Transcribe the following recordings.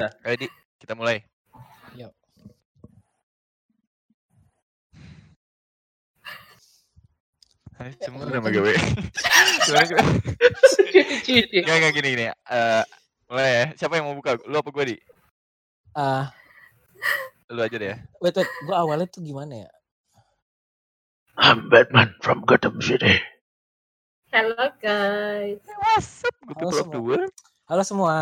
Ayo Di, kita mulai. Yuk. Hai, Semua udah mau gawe. Gimana gue? Cuci-cuci. Gak, gak gini gini. Eh, mulai ya. Siapa yang mau buka? Lu apa gue di? Ah, Lu aja deh ya. wait wait, gua awalnya tuh gimana ya? I'm Batman from Gotham City. Hello guys. What's up? Good Halo semua. Halo semua.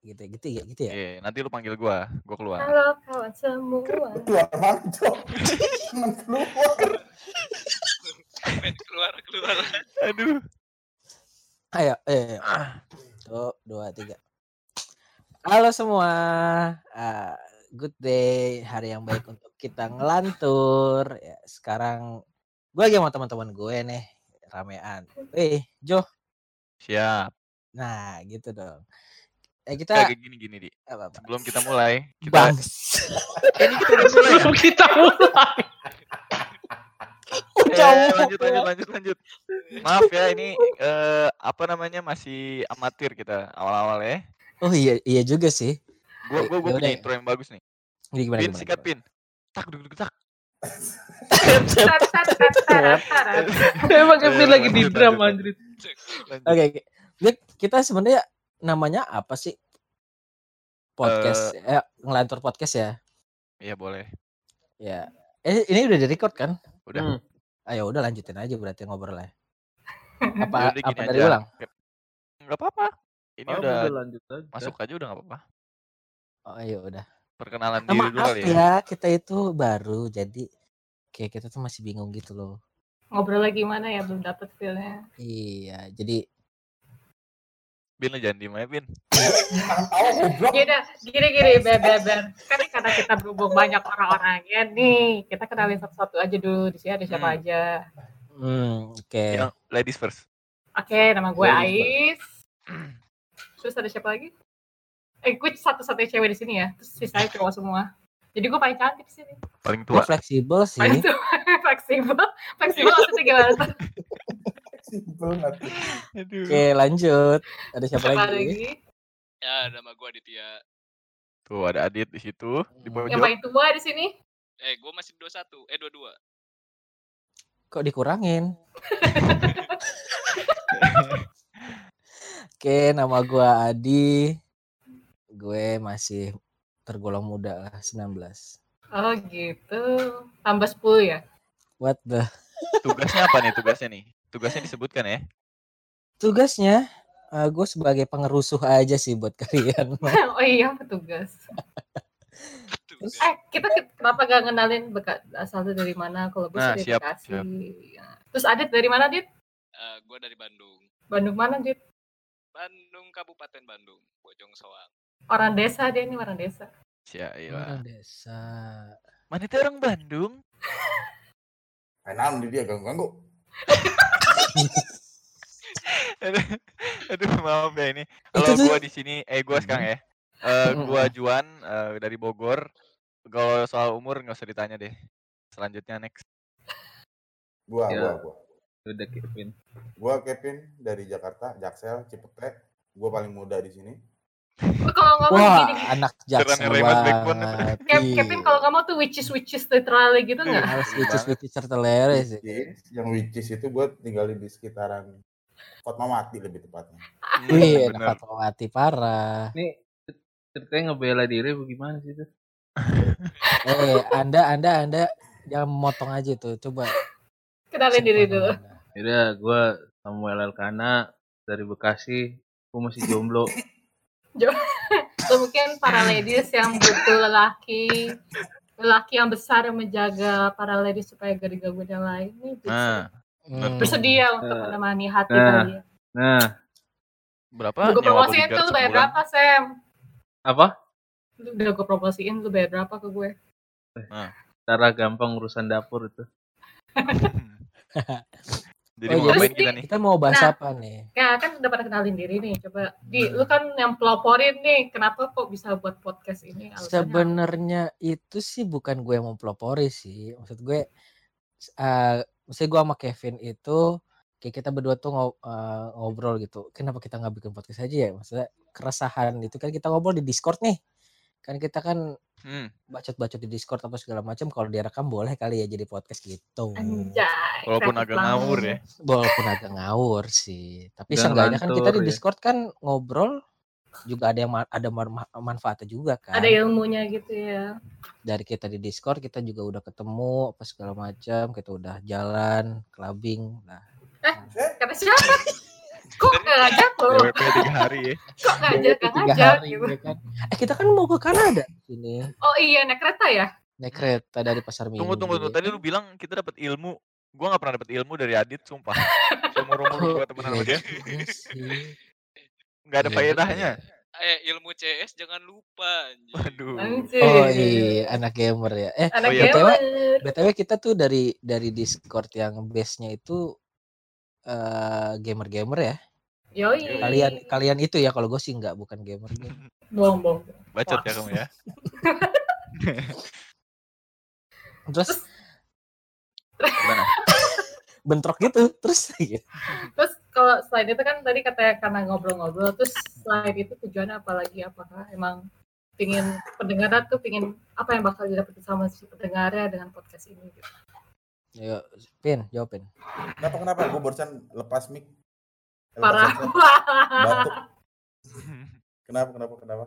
Gitu gitu ya, gitu ya. Iya, nanti lu panggil gua, gua keluar. Halo kawan semua. Keluar? Jangan keluar. keluar keluar Aduh. Ayo, eh, satu, dua, tiga. Halo semua. Ah, good day, hari yang baik untuk kita ngelantur. Ya, sekarang gue lagi sama teman-teman gue nih, ramean. Eh, Jo. Siap. Nah, gitu dong. Eh kita kayak gini gini di. apa, apa? Sebelum kita mulai, kita Bang. ini kita udah mulai. ya? Sebelum kita mulai. Eh, lanjut lanjut lanjut lanjut. Maaf ya ini eh, apa namanya masih amatir kita awal-awal ya. Oh iya, iya juga sih. Gua gua, gua Ya punya udah. intro yang bagus nih. Ini gimana, Pin gimana, sikat gimana? pin. Tak duduk duduk tak. Tarat. Emang Kevin Eh, lagi di drum. Oke, kita sebenarnya namanya apa sih? Podcast, eh, ngelantur podcast ya. Iya boleh. Ya. Eh, ini udah di-record kan? Udah. Hmm. Ayo udah lanjutin aja berarti ngobrolnya. Ya Apa udah apa dari aja. ulang? Enggak apa-apa. Ini Oh, udah lanjut aja. masuk aja udah enggak apa-apa. Oh, ayo udah. Perkenalan Nah, diri dulu kali ya. ya, kita itu baru jadi kayak kita tuh masih bingung gitu loh. Ngobrol lagi gimana ya belum dapet feelnya. Iya, jadi Bin jangan diem aja, Bin. Gini, gini, gini, beber, Kan karena kita berhubung banyak orang-orangnya nih, kita kenalin satu-satu aja dulu. Di sini ada siapa Hmm. aja. hmm, oke. Yang ladies first. Oke, nama gue Ladies Ais. Terus ada siapa lagi? Eh, gue satu-satunya cewek di sini ya. Terus sisanya cowok semua. Jadi gue paling cantik di sini. Paling tua. fleksibel sih. Paling tua, fleksibel. Fleksibel maksudnya gimana? Simpel? Aduh. Oke, lanjut. Ada siapa Siapa lagi? lagi? ya nama gua Aditya Tuh ada Adit di situ di Hmm. Yang pojok. paling tua di sini? eh gua masih 21 eh 22 Kok dikurangin? Oke, nama gua Adi. Gue masih tergolong muda lah, 19. Oh gitu. Tambah 10 ya? What the? Tugasnya apa nih tugasnya nih? Tugasnya disebutkan ya. Tugasnya eh, gue sebagai pengerusuh aja sih buat kalian. oh iya, petugas. Tugas. Eh, kita ke- kenapa gak ngenalin beka- asalnya dari mana? Kalau gue Nah, dari siap, Bekasi. siap. Ya. Terus Adit dari mana, Dit? Eh, gua dari Bandung Bandung mana, Dit? Bandung Kabupaten Bandung Bojong Soang Orang desa dia ini orang desa. Ya Orang iya. desa. Mana itu orang Bandung? Enak di dia ganggu-ganggu. Aduh, aduh, maaf ya ini. Kalau gua di sini, eh gua sekarang ya. Eh Mm-mm. gua Juan eh, dari Bogor. Kalau soal umur nggak usah ditanya deh. Selanjutnya next. Gua, Ya. gua, gua. Udah Kevin. Gua Kevin dari Jakarta, Jaksel, Cipete. Gua paling muda di sini. Kalau ngomong Wah, gini, anak Blackburn banget. Kev, Iya. Kevin kalau ngomong tuh witches witches literally gitu nggak? Harus Iya which is banget. which is tertelere sih. Yang which is itu gua tinggalin di sekitaran Fatmawati lebih tepatnya. Anak Fatmawati parah. Ini ceritanya ngebela diri bagaimana sih itu? Eh, Anda, Anda, Anda jangan motong aja tuh. Coba. Kenalin diri dulu. Yaudah, gue Samuel Elkana dari Bekasi. Gue masih jomblo. Atau mungkin para ladies yang butuh lelaki lelaki yang besar yang menjaga para ladies supaya gak digangguin yang lain nih bisa. Nah, Hmm. bersedia untuk Nah. menemani hati Nah. kalian. Nah, berapa? Gue promosiin tuh lu bayar berapa Sam? apa? Lu udah gue promosiin lu bayar berapa ke gue? Cara gampang urusan dapur itu. Jadi Oh, mau jadi ngapain kita nih? Kita mau bahas Nah. apa nih? Ya kan udah pada kenalin diri nih. Coba di Hmm. lu kan yang peloporin nih. Kenapa kok bisa buat podcast ini? Sebenarnya itu sih bukan gue yang mempelopori sih. Maksud gue, eh maksudnya gue sama Kevin itu kayak kita berdua tuh ngo- eh, ngobrol gitu. Kenapa kita nggak bikin podcast aja ya? Maksudnya keresahan itu kan kita ngobrol di Discord nih. Kan kita kan Hmm. bacot-bacot di Discord apa segala macam kalau direkam boleh kali ya jadi podcast gitu. Anjay. Walaupun agak ngawur ya. banget. Walaupun agak ngawur sih. Tapi seenggaknya kan kita di ya. Discord kan ngobrol juga ada yang ma- ada ma- manfaatnya juga kan. Ada ilmunya gitu ya. Dari kita di Discord kita juga udah ketemu apa segala macam, kita udah jalan, clubbing. Nah, Kata siapa? Kok gak ngajak lo? DWP tiga hari ya. Kok ngajak gak tiga ngajak hari gitu? ya kan. Eh kita kan mau ke Kanada sini. Oh iya naik kereta ya? Naik kereta dari pasar minggu. Tunggu tunggu tunggu. Tadi lu bilang kita dapat ilmu. Gua nggak pernah dapat ilmu dari Adit, sumpah. Seumur umur gua temenan sama Iya dia, nggak ada Iya, faedahnya. Eh ilmu CS jangan lupa. anjing. Waduh. Anjir. Oh iya, anak gamer ya. Eh, Anak Oh iya, BTW, gamer. BTW kita tuh dari dari Discord yang base-nya itu eh gamer-gamer ya. Yoi. Kalian kalian itu ya kalau gue sih nggak bukan gamer. Bohong bohong. Bacot ya kamu ya. Terus Gimana? bentrok gitu, terus gitu. Terus kalau selain itu kan tadi katanya karena ngobrol-ngobrol, terus selain itu tujuannya apa lagi? Apakah emang pingin pendengar tuh pingin apa yang bakal didapat sama si pendengarnya dengan podcast ini? Gitu. Ayo, Pin, jawabin. Kenapa kenapa? Gue barusan lepas mic. Parah. Batuk. Kenapa kenapa kenapa?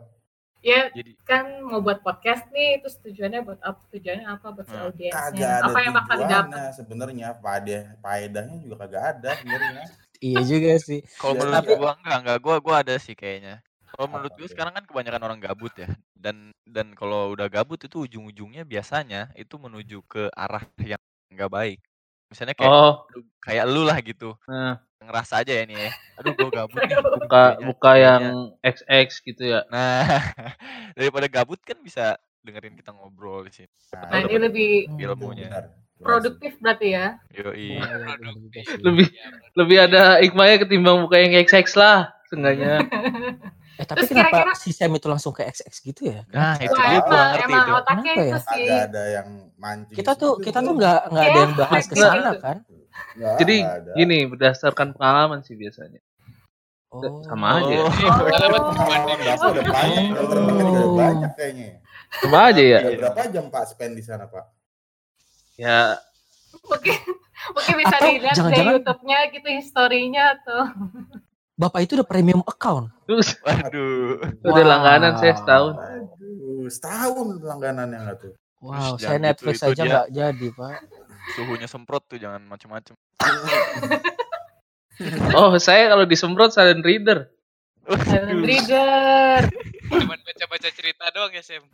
ya Jadi kan mau buat podcast nih, terus tujuannya buat apa? Tujuannya apa buat Hmm. audiensnya? Apa yang bakal didapat? sebenarnya. Faedah faedahnya juga kagak ada sebenarnya. Iya juga sih. kalau Iya, menurut tapi- gua enggak enggak gua gua ada sih kayaknya. Kalau menurut tuh? sekarang kan kebanyakan orang gabut ya. Dan dan kalau udah gabut itu ujung-ujungnya biasanya itu menuju ke arah yang enggak baik. Misalnya kayak Oh, lu, kayak lu lah gitu. nah, Ngerasa aja ya nih ya. Aduh gua gabut nih. buka buka yang kayaknya- XX gitu ya. Nah, daripada gabut kan bisa dengerin kita ngobrol di sini. Nah Tahu ini lebih Itu ilmunya. produktif berarti ya? Yoi. Iya, iya, sih. Lebih Ya, lebih ada hikmahnya ketimbang buka yang XX lah, seenggaknya. Eh tapi Terus kenapa kira-kira- si Sam itu langsung ke XX gitu ya? Nah, itu Wah, dia emang, nggak ngerti emang itu. otaknya Kenapa itu ya? sih. Kagak ada yang mancing. Kita tuh kita tuh nggak nggak ada yang bahas ke gitu. sana kan? Nggak Jadi ada. gini, berdasarkan pengalaman sih biasanya. Oh. Sama aja ya. Oh, Dapat Oh. pembanding Pengalaman Bapak udah banyak, Oh. banyak kayaknya. Sama aja ya. Udah berapa jam Pak spend di sana Pak? Ya, Mungkin mungkin bisa Atau dilihat di jangan-jangan- YouTube-nya gitu historinya atau Bapak itu udah premium account. terus Waduh. udah langganan saya setahun. Aduh, setahun langganannya nggak tuh? Wow, Jangan saya Netflix itu aja nggak jadi pak. Suhunya semprot tuh jangan macem-macem. Oh, saya kalau disemprot silent reader. Silent Reader. Cuman baca-baca cerita doang ya Sam.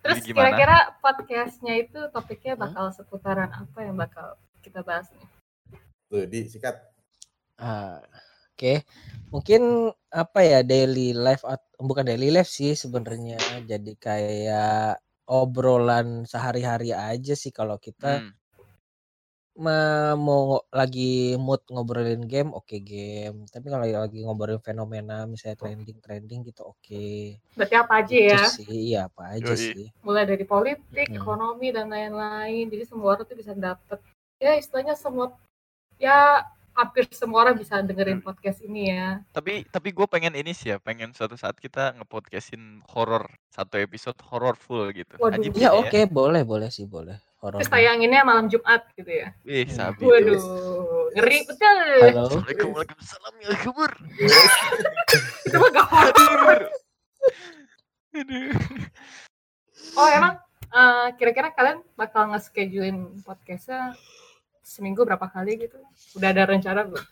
Terus kira-kira podcastnya itu topiknya bakal seputaran apa yang bakal kita bahas nih? Tuh, di sikat. Ah, Oke, mungkin apa ya daily life bukan daily life sih sebenarnya. Jadi kayak obrolan sehari-hari aja sih kalau kita Hmm. ma- mau lagi mood ngobrolin game, oke game. Tapi kalau lagi ngobrolin fenomena misalnya trending trending gitu oke. Berarti apa aja Itu ya? sih, iya apa aja Yoi. sih. Mulai dari politik, Mm-mm. ekonomi dan lain-lain. Jadi semua orang tuh bisa dapet. Ya istilahnya semua ya hampir semua orang bisa dengerin podcast ini ya. Tapi tapi gue pengen ini sih ya, pengen suatu saat kita ngepodcastin horor satu episode horor full gitu. Waduh. Ajib Ya sih oke, boleh boleh sih boleh. Horor. Terus tayanginnya malam Jumat gitu ya. Wih, sabi. Waduh, ngeri betul. Halo. Assalamualaikum Waalaikumsalam ya kabur. Itu mah gak horor. Oh emang eh, kira-kira kalian bakal nge-schedulein podcastnya seminggu berapa kali gitu? Udah ada rencana belum?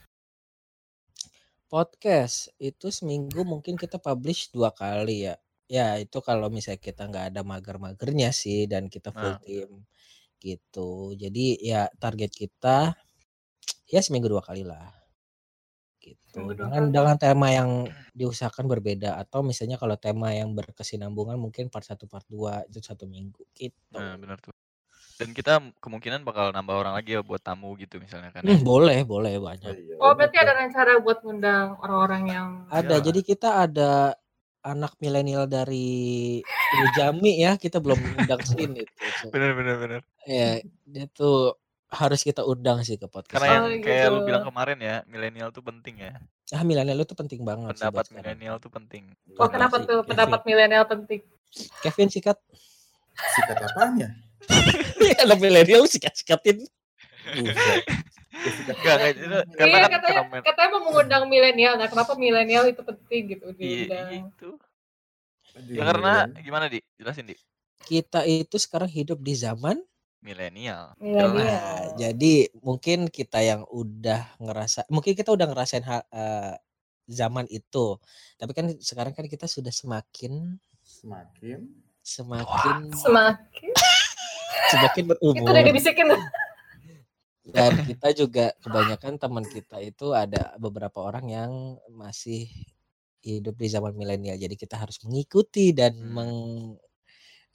podcast itu seminggu mungkin kita publish dua kali ya. Ya itu kalau misalnya kita nggak ada mager-magernya sih dan kita full Nah. tim gitu. Jadi ya target kita ya seminggu dua kali lah. Gitu. Dengan dengan tema yang diusahakan berbeda atau misalnya kalau tema yang berkesinambungan mungkin part satu part dua itu satu minggu gitu. Nah, benar tuh. Dan kita kemungkinan bakal nambah orang lagi ya buat tamu gitu misalnya kan. Hmm, boleh, boleh banyak. iya, Oh berarti ada rencana buat ngundang orang-orang yang Ada. Iyalah. Jadi kita ada anak milenial dari Jami ya, kita belum undang sini tuh. Bener bener bener. Ya, dia tuh harus kita undang sih ke podcast. Karena yang Oh, kayak lu gitu. bilang kemarin ya, milenial tuh penting ya. Ah milenial itu penting banget pendapat milenial tuh penting. Oh, kenapa sih, tuh Kevin. pendapat milenial penting? Kevin sikat. Sikat apanya? Anak milenial sikat-sikatin. Ya, itu karena Iya kan katanya fenomen katanya mau mengundang milenial. Nah, kenapa milenial itu penting gitu Iya, diundang? itu. Aduh, Ya karena gimana di? Jelasin di. Kita itu sekarang hidup di zaman Milenial. Nah, jadi mungkin kita yang udah ngerasa, mungkin kita udah ngerasain hal, eh, zaman itu. Tapi kan sekarang kan kita sudah semakin semakin semakin Semakin semakin itu udah berumur dibisikin. dan kita juga kebanyakan teman kita itu ada beberapa orang yang masih hidup di zaman milenial. Jadi kita harus mengikuti dan Hmm. meng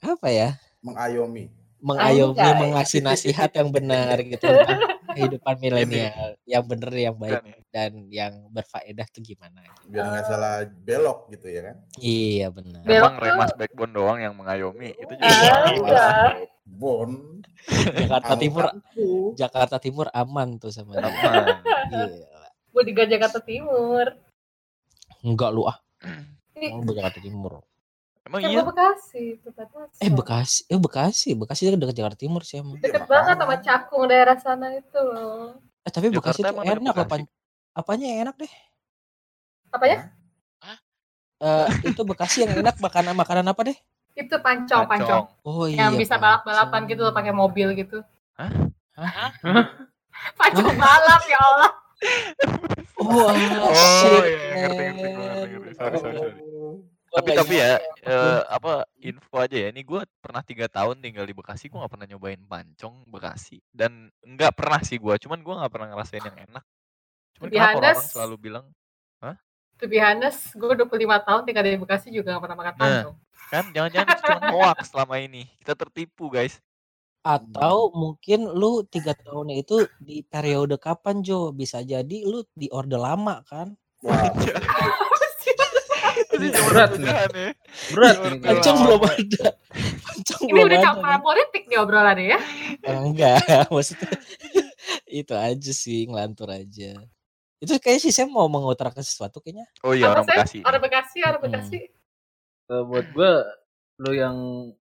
apa ya? mengayomi. mengayomi Anjay. mengasih nasihat yang benar gitu tentang kehidupan milenial yang bener yang baik Bukan ya? dan yang berfaedah tuh gimana Biar nggak salah belok gitu ya kan. iya benar Belok Emang tuh. Remas Backbone doang yang mengayomi. Itu juga iya. Bon. Jakarta Timur. Jakarta Timur aman tuh sama dia. Gila. Gue di Jakarta Timur. enggak lu ah Ih, lu Jakarta Timur Emang iya. Bekasi, perbatasan. eh Bekasi eh Bekasi Bekasi dekat Jakarta Timur sih emang Deket Iya, banget sama. Cakung daerah sana itu loh. eh tapi Bekasi Jakarta tuh enak Bekasi? pan apanya yang enak deh Apanya? Eh itu Bekasi yang enak makanan makanan apa deh Itu pancong, pancong. oh iya Yang bisa balap-balapan gitu loh pakai mobil gitu. Hah? Hah? Pancong balap ya Allah. oh, Oh, shit, iya, ngerti, ngerti, man. ngerti, ngerti. Sorry, sorry, sorry. Gua Tapi nggak tapi ya nyangka. eh, apa info aja ya. Ini gue pernah tiga tahun tinggal di Bekasi. Gue nggak pernah nyobain pancong Bekasi dan nggak pernah sih gue. Cuman gue nggak pernah ngerasain yang enak. Cuman be kenapa honest, selalu bilang To be honest, gue 25 tahun tinggal di Bekasi juga gak pernah makan Nah. kan jangan-jangan cuma hoax selama ini. Kita tertipu guys. Atau mungkin lu tiga tahunnya itu di periode kapan Jo? Bisa jadi lu di orde lama kan? Wah, Ini Berat nih. ya. Berat nih. Pancong belum ada. Pancong Ini belum udah campuran politik nih obrolannya ya. Enggak, maksudnya itu aja sih ngelantur aja. Itu kayaknya sih saya mau mengutarakan sesuatu kayaknya. Oh iya Apa orang? Bekasi. Orang Bekasi, orang Mm-mm. Bekasi. Kalau buat gue, lu yang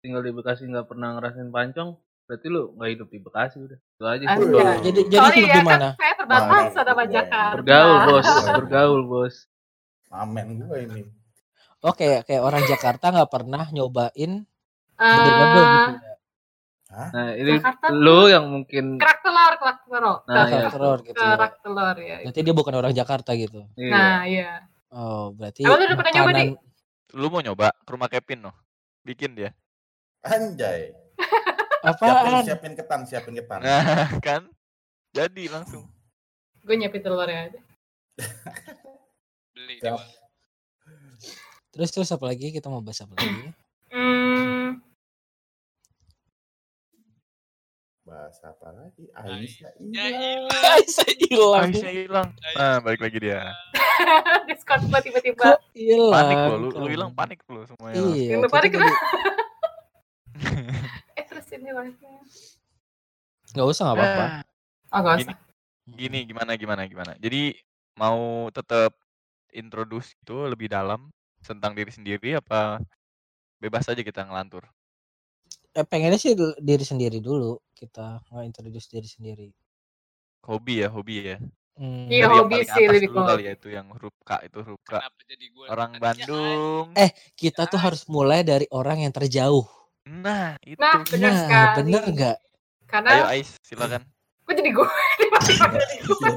tinggal di Bekasi nggak pernah ngerasain pancong, berarti lu nggak hidup di Bekasi udah. Itu aja. sih. Anjay. Wih. Jadi jadi Sorry hidup ya, di mana? kan saya perbatasan sama Nah, Jakarta. Bergaul bos, bergaul bos. Amen gue ini. Oh kayak kayak orang Jakarta nggak pernah nyobain gado-gado gitu ya. Nah ini Jakarta lu yang mungkin, kerak telur, kerak telur. Nah, Kerak iya. telur gitu ya. Kerak telur ya. Berarti dia bukan orang Jakarta gitu. iya. Nah, iya. Oh, berarti lu udah pernah nyoba, Di? makanan Lu mau nyoba ke rumah Kevin noh? Bikin dia. Anjay. Siapin, apaan? siapin ketan, siapin ketan. Nah, kan? Jadi langsung. Gue nyiapin telurnya aja. Beli. Terus terus apa lagi? Kita mau bahas apa lagi? Bahas apa lagi? Ya Aisyah hilang. Aisyah hilang. Aisyah hilang. Nah, balik lagi dia. diskon gua tiba-tiba. Hilang? Panik lo, lu, lu kamu? hilang panik lo semuanya. Iya. Panik jadi- Eh, terus ini live-nya. Nggak usah nggak apa-apa. Oh, gak Gini. usah. Gini gimana gimana gimana. Jadi mau tetap introduce itu lebih dalam tentang diri sendiri apa bebas aja kita ngelantur. Eh, pengennya sih diri sendiri dulu kita nggak introduce diri sendiri. Hobi ya, hobi ya. Hmm. Iya, hobi sih lebih dulu kali ya itu yang huruf K itu huruf K. Kenapa jadi gue? Orang Iya, Bandung. Eh, Kita tuh harus mulai dari orang yang terjauh. Nah, itu. Nah, bener Nah, sekali. bener nggak? Ayo Karena Ais, silakan. gue jadi gue.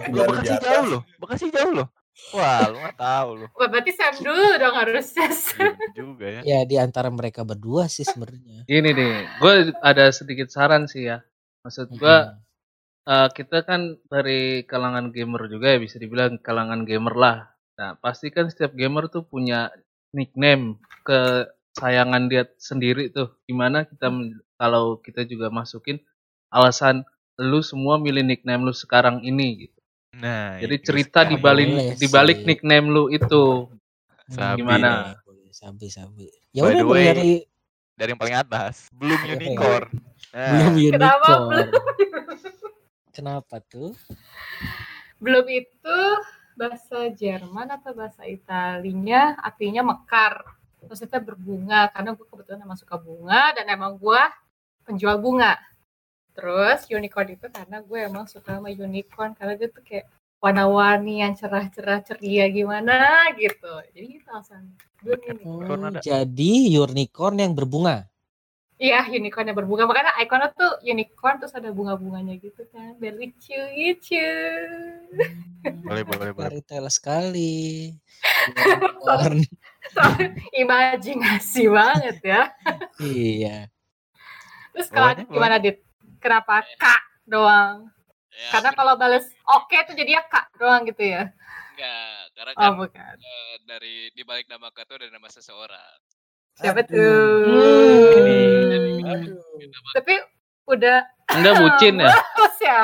dari Bekasi jauh loh. Bekasi jauh loh. Wah, lu nggak tahu lu. Wah, berarti Sam dulu dong harusnya. Iya juga ya. Ya di antara mereka berdua sih sebenarnya. Gini deh, gue ada sedikit saran sih ya. Maksud gue, Mm-mm. eh, kita kan dari kalangan gamer juga ya, bisa dibilang kalangan gamer lah. Nah, pasti kan setiap gamer tuh punya nickname kesayangan dia sendiri tuh. Gimana kita kalau kita juga masukin alasan lu semua milih nickname lu sekarang ini gitu. Nah, Jadi cerita di balik di balik nickname lu itu. Sabi Gimana? Sabi sabi. Ya By udah way, dari Dari yang paling atas, belum Oke. unicorn. Nah, belum Kenapa unicorn. Kenapa tuh? Belum itu bahasa Jerman atau bahasa Italinya artinya mekar. Maksudnya berbunga karena gue kebetulan emang suka bunga dan emang gue penjual bunga. Terus unicorn itu karena gue emang suka sama unicorn karena dia tuh kayak warna-warni yang cerah-cerah ceria gimana gitu. Jadi itu alasan gue ini. Unicorn ada. jadi unicorn yang berbunga. Iya, unicorn yang berbunga. Makanya ikonnya tuh unicorn terus ada bunga-bunganya gitu kan. Biar lucu gitu. Boleh, boleh, boleh. Fairy tale sekali. Unicorn. Imajinasi banget ya. iya. Terus kalau gimana Dit? Kenapa kak doang? Ya, Karena kalau bales oke tuh jadinya kak doang gitu ya? enggak, karena Oh kan bukan. eh, dari di balik nama Kak tuh ada nama seseorang. Siapa Aduh. tuh? Aduh. Tapi udah Anda bucin ya? terus ya?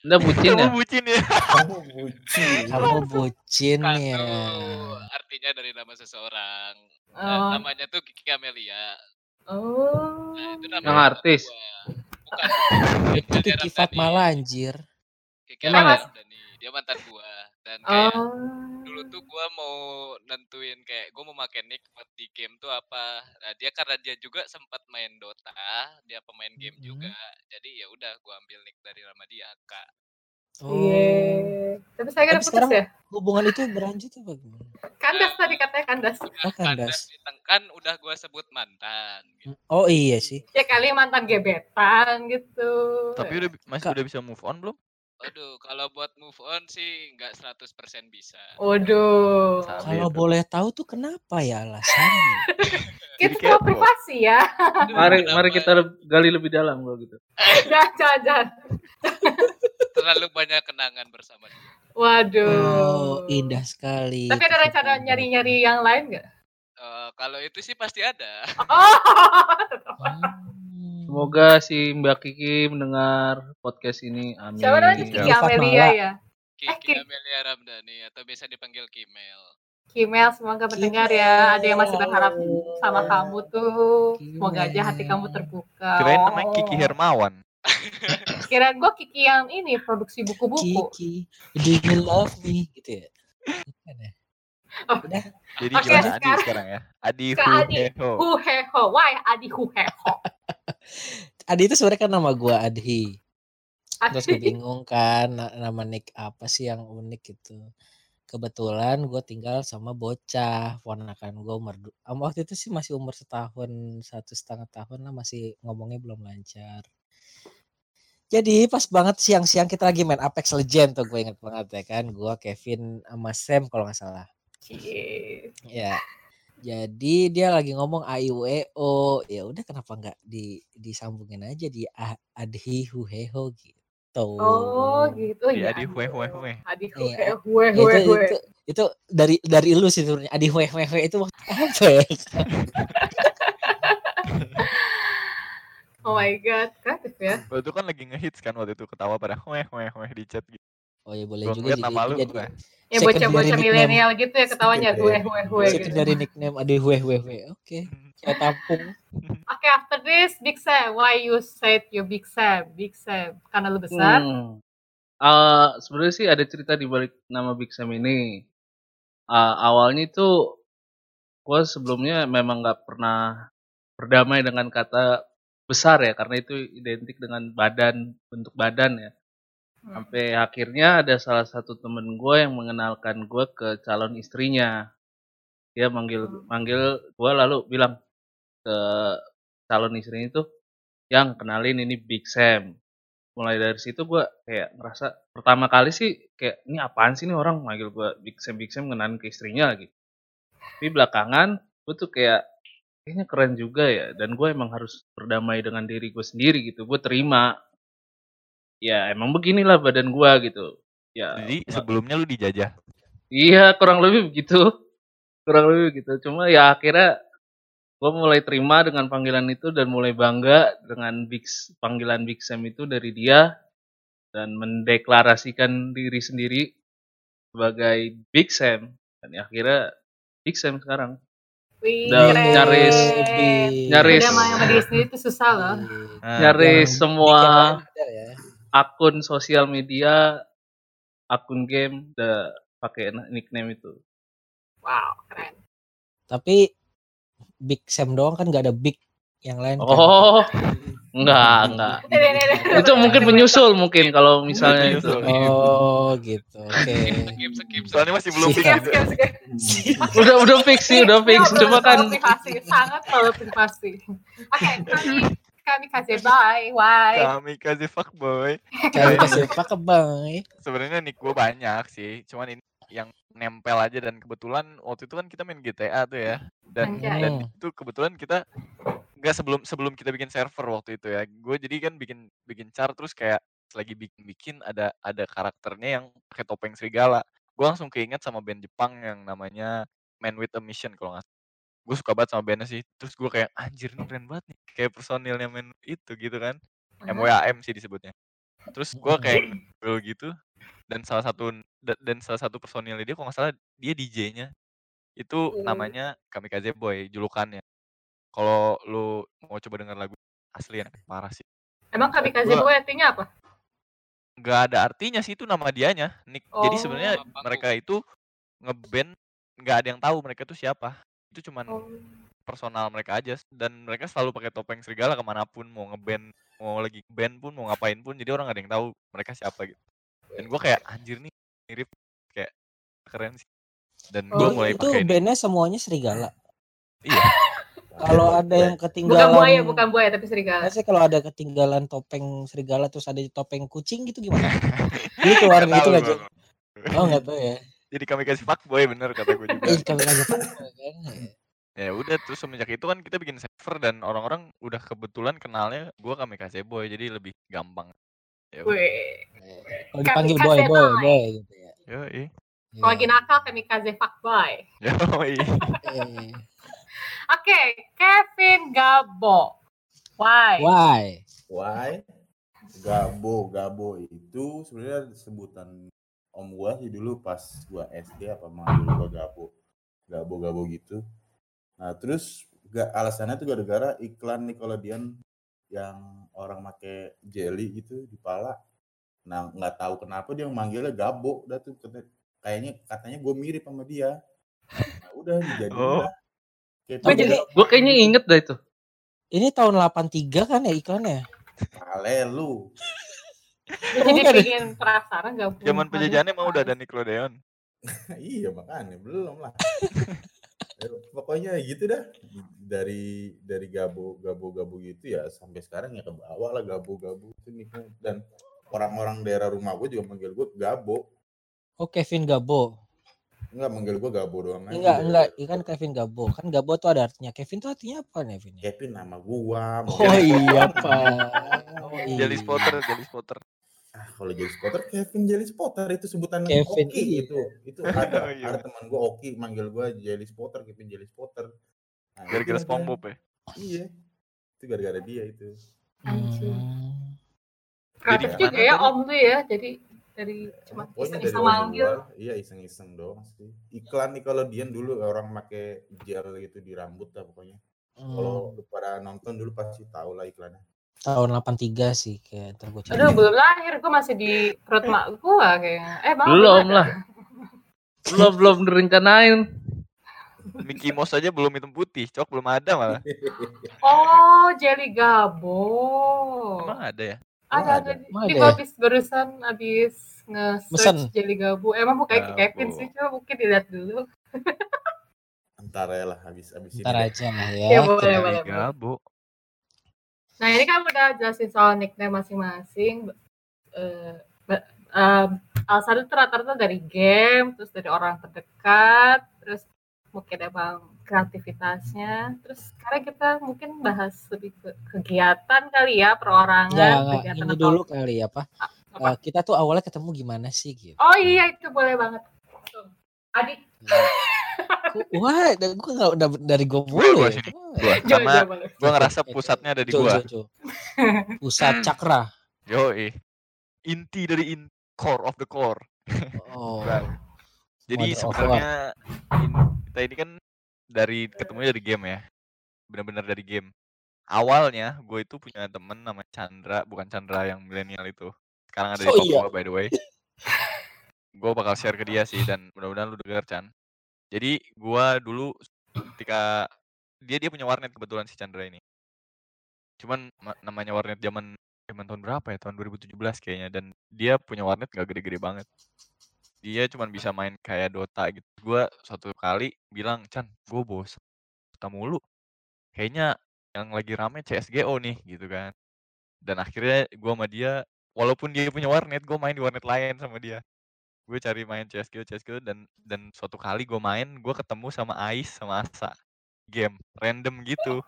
Anda bucin ya? Kamu bucin ya? Kamu bucin. Kamu bucin ya. artinya dari nama seseorang. Nah, Oh. namanya tuh Kiki Amelia. Oh. Nah, itu nama Yang artis? gua. Bukan. Itu Kiki Fatmala anjir. Kiki ya? Ramdhani. Dia mantan gua. Dan kayak Oh. dulu tuh gua mau nentuin kayak gua mau pakai nick buat di game tuh apa. Nah, dia karena dia juga sempat main Dota, dia pemain game Mhm. juga. Jadi ya udah gua ambil nick dari nama dia, Kak. Oh. Iya. Tapi saya kira putus sekarang- ya? Hubungan itu berlanjut apa gimana? Kandas tadi katanya kandas. Oh, kandas. kandas kan udah gua sebut mantan gitu. Oh iya sih. Ya kali mantan gebetan gitu. Tapi udah masih Kak. udah bisa move on belum? Aduh, kalau buat move on sih nggak 100% bisa. Waduh. Kalau itu. boleh tahu tuh kenapa ya alasannya? Kita tahu privasi ya. Aduh, Mari kenapa mari kita gali lebih dalam kalau gitu. Jangan, jangan, terlalu banyak kenangan bersama dia. Waduh. Oh, indah sekali. Tapi ada rencana nyari-nyari yang lain nggak? Eh, kalau itu sih pasti ada. Oh, Hmm. Semoga si Mbak Kiki mendengar podcast ini. Amin. siapa namanya Kiki Kiki. Amelia ya? Kiki Ki- Amelia Ramdhani atau biasa dipanggil Kimel. Kimel semoga mendengar ya. Ada yang masih berharap sama kamu tuh. Semoga aja hati kamu terbuka. Kirain namanya Oh. Kiki Hermawan. Kirain gue Kiki yang ini produksi buku-buku. Kiki, do you love me? Gitu ya. Bukan ya? Jadi Oke, gimana Adi sekarang- ya? Adi Ke Adi. Huheho. Huheho, why Adi Huheho? Adi itu sebenarnya kan nama gua Adhi. Terus gue Adi. bingung kan na- nama nick apa sih yang unik gitu. Kebetulan gue tinggal sama bocah, ponakan gue umur waktu itu sih masih umur setahun satu setengah tahun lah masih ngomongnya belum lancar. Jadi pas banget siang-siang kita lagi main Apex Legend tuh gue inget banget ya kan, gue Kevin sama Sam kalau nggak salah. Cie. Ya. Jadi dia lagi ngomong a i u e o. Ya udah kenapa nggak di disambungin aja di a- adhi hu he ho gitu. Oh gitu ya. Adi Huehue. Adi Iya. Huheho, Ya, Huheho, itu, itu itu dari dari lu sih sebenarnya. Adi hu he he itu waktu apa ya? Oh my god, kreatif ya. Waktu itu kan lagi ngehits kan waktu itu ketawa pada hueh hueh hueh di chat gitu. Oh ya boleh Gua juga jadi nama lu, jadi. Ya bocah-bocah milenial gitu ya ketawanya gue gue gue gitu. dari nickname Adi hu he he. Oke, saya tampung. Oke, after this Big Sam, why you said you Big Sam? Big Sam karena lu besar. Hmm. Eh, sebenarnya sih ada cerita di balik nama Big Sam ini. Eh, awalnya itu gue sebelumnya memang nggak pernah berdamai dengan kata besar ya, karena itu identik dengan badan, bentuk badan ya. Hmm. Sampai akhirnya ada salah satu temen gue yang mengenalkan gue ke calon istrinya. Dia manggil Hmm. manggil gue lalu bilang ke calon istrinya itu, yang kenalin ini Big Sam. Mulai dari situ gue kayak ngerasa pertama kali sih kayak ini apaan sih nih orang manggil gue Big Sam Big Sam kenalin ke istrinya lagi. Tapi belakangan gue tuh kayak kayaknya keren juga ya dan gue emang harus berdamai dengan diri gue sendiri gitu. Gue terima ya emang beginilah badan gua gitu ya Jadi sebelumnya lu dijajah. iya kurang lebih begitu kurang lebih begitu cuma ya akhirnya gua mulai terima dengan panggilan itu dan mulai bangga dengan big panggilan Big Sam itu dari dia dan mendeklarasikan diri sendiri sebagai Big Sam dan ya akhirnya Big Sam sekarang Wih, Udah keren. nyaris- nyaris- Udah sama itu susah loh. Nah, nyaris semua ya. Akun sosial media akun game udah pakai nickname itu. Wow, keren. Tapi Big Sam doang kan nggak ada Big yang lain kan. Oh, enggak, enggak. Nih. Itu mungkin penyusul mungkin kalau misalnya itu. Oh gitu. Oke. skip skip Soalnya masih belum Siap. fix gitu. Udah udah fix sih, udah fix. Cuma kan privasi, sangat terlalu privasi. Oke, kami kasih bye, why? Kami kasih fuckboy. Ke Bang? Sebenarnya nick gue banyak sih, cuman ini yang nempel aja dan kebetulan waktu itu kan kita main GTA tuh ya. Dan Anjay. dan itu kebetulan kita nggak sebelum sebelum kita bikin server waktu itu ya. Gue jadi kan bikin bikin char terus kayak lagi bikin-bikin ada ada karakternya yang pakai topeng serigala. Gue langsung keinget sama band Jepang yang namanya Man with a Mission kalau nggak gue suka banget sama bandnya sih. Terus gue kayak anjir ini keren banget nih kayak personilnya man itu gitu kan. MWAM sih disebutnya. Terus gue kayak ngobrol gitu dan salah satu da- dan salah satu personilnya dia kalau nggak salah dia DJ-nya itu Hmm. namanya Kamikaze Boy julukannya. Kalau lu mau coba denger lagu asli enak parah sih. Emang kami kasih Gua- gue artinya apa? nggak ada artinya sih itu nama dianya Nick. Jadi Oh. sebenarnya Apa mereka itu ngeband nggak ada yang tahu mereka tuh siapa itu cuman Oh. personal mereka aja dan mereka selalu pakai topeng serigala ke mana pun mau ngeband mau lagi band pun mau ngapain pun jadi orang gak ada yang tahu mereka siapa gitu dan gue kayak anjir nih mirip kayak keren sih dan gue Oh, mulai itu pakai ini bandnya semuanya serigala. iya Kalau ada yang Bukan ketinggalan buaya, bukan buaya tapi serigala. Maksudnya kalau ada ketinggalan topeng serigala terus ada topeng kucing gitu gimana? Ini keluar gitu. Jun? Oh nggak tahu ya. Jadi kami kasih fuckboy bener kata gue juga Ih kami aja kan. ya udah terus semenjak itu kan kita bikin server dan orang-orang udah kebetulan kenalnya gue kami kasih boy jadi lebih gampang ya. Kalau dipanggil boy boy boy. boy gitu ya. Yoi. Kalau lagi Iya. nakal kami kasih fuckboy. Yoi. Eh, Oke, Kevin Gabo. Why? Why? Why? Gabo, Gabo itu sebenarnya sebutan om gua sih dulu pas gua SD apa manggil gua Gabo. Gabo, Gabo gitu. Nah, terus gak alasannya tuh gara-gara iklan Nickelodeon yang orang make jelly gitu di pala. Nah, nggak tahu kenapa dia manggilnya Gabo. Udah tuh kayaknya katanya gue mirip sama dia. Nah, udah Oh. lah. Kayak Gua tuh jadi- gue kayaknya inget dah itu. Ini tahun 83 kan ya iklannya? Ale lu. Jadi pengen penasaran gak Zaman penjajahannya mau udah ada Nickelodeon. iya makanya belum lah. Ya, Pokoknya gitu dah dari dari gabo gabo gabo gitu ya sampai sekarang ya ke bawah lah gabo gabo itu nih dan orang-orang daerah rumah gue juga manggil gue gabo Oh Kevin Gabo. enggak manggil gue gabo doang aja. Enggak enggak, ikan Kevin Gabo. Kan Gabo tuh ada artinya. Kevin tuh artinya apa nih Kevin? Kevin nama gua Oh iya pak. Oh, Jelly iya. spotter, jelly spotter. Ah, kalau jadi spotter Kevin Jelly Spotter itu sebutan Kevin, Oki iya. itu itu ada Oh, iya. ada teman gue Oki manggil gue Jelly Spotter Kevin Jelly Spotter nah, Gara-gara. SpongeBob ya. iya itu gara-gara dia itu Anjing. Hmm. Kreatif Jadi juga ya om tuh ya. Jadi dari cuma iseng-iseng manggil. iya iseng-iseng doang sih. Iklan nih kalau Dian dulu orang make gel gitu di rambut lah pokoknya. Hmm. Kalau lu pada nonton dulu pasti tahu lah iklannya. Tahun 83 sih kayak cari. Aduh belum lahir, gue masih di perut mak gue kayaknya. Eh bang, Belum lah. Belum belum direncanain. Mickey Mouse aja belum hitam putih, cok belum ada malah. Oh, Jelly Gabo. Emang ada ya? Ada ada. Emang Ini ada gue ya? habis barusan habis nge-search Jelly Gabo. Emang bukan ke Kevin sih, coba mungkin dilihat dulu. Entar ya lah habis habis ini. Ntar deh. aja lah Ya, ya. boleh, boleh. Gabo. Nah ini kan udah jelasin soal nickname masing-masing. Eh, ba- eh, alasan itu rata-rata dari game, terus dari orang terdekat, terus mungkin emang kreativitasnya. Terus sekarang kita mungkin bahas lebih ke kegiatan kali ya, perorangan, enggak. kegiatan Ini atau dulu kali apa? apa? Eh, kita tuh awalnya ketemu gimana sih gitu. Oh iya itu boleh banget. Tuh. Adik, Ku- Wah, gua nggak udah dari gua Gua, mulu sini. Jo, Karena gua ngerasa pusatnya ada di Jo. Pusat cakra. Yo, inti dari in core of the core. Oh. Jadi sebenarnya in- kita ini kan dari ketemu dari game ya. Benar-benar dari game. Awalnya gue itu punya temen namanya Chandra, bukan Chandra yang milenial itu. Sekarang ada di Oh, iya. Papua by the way. gue bakal share ke dia sih dan mudah-mudahan lu denger Chan. Jadi gua dulu ketika dia dia punya warnet kebetulan si Chandra ini. Cuman ma- namanya warnet zaman zaman tahun berapa ya? Tahun 2017 kayaknya dan dia punya warnet gak gede-gede banget. Dia cuman bisa main kayak Dota gitu. Gua suatu kali bilang, "Chan, gue bos Dota mulu. Kayaknya yang lagi rame CS:GO nih," gitu kan. Dan akhirnya gua sama dia walaupun dia punya warnet, gue main di warnet lain sama dia. Gue cari main CS:GO CS:GO dan dan suatu kali gue main, gue ketemu sama Ais sama Asa. Game random gitu.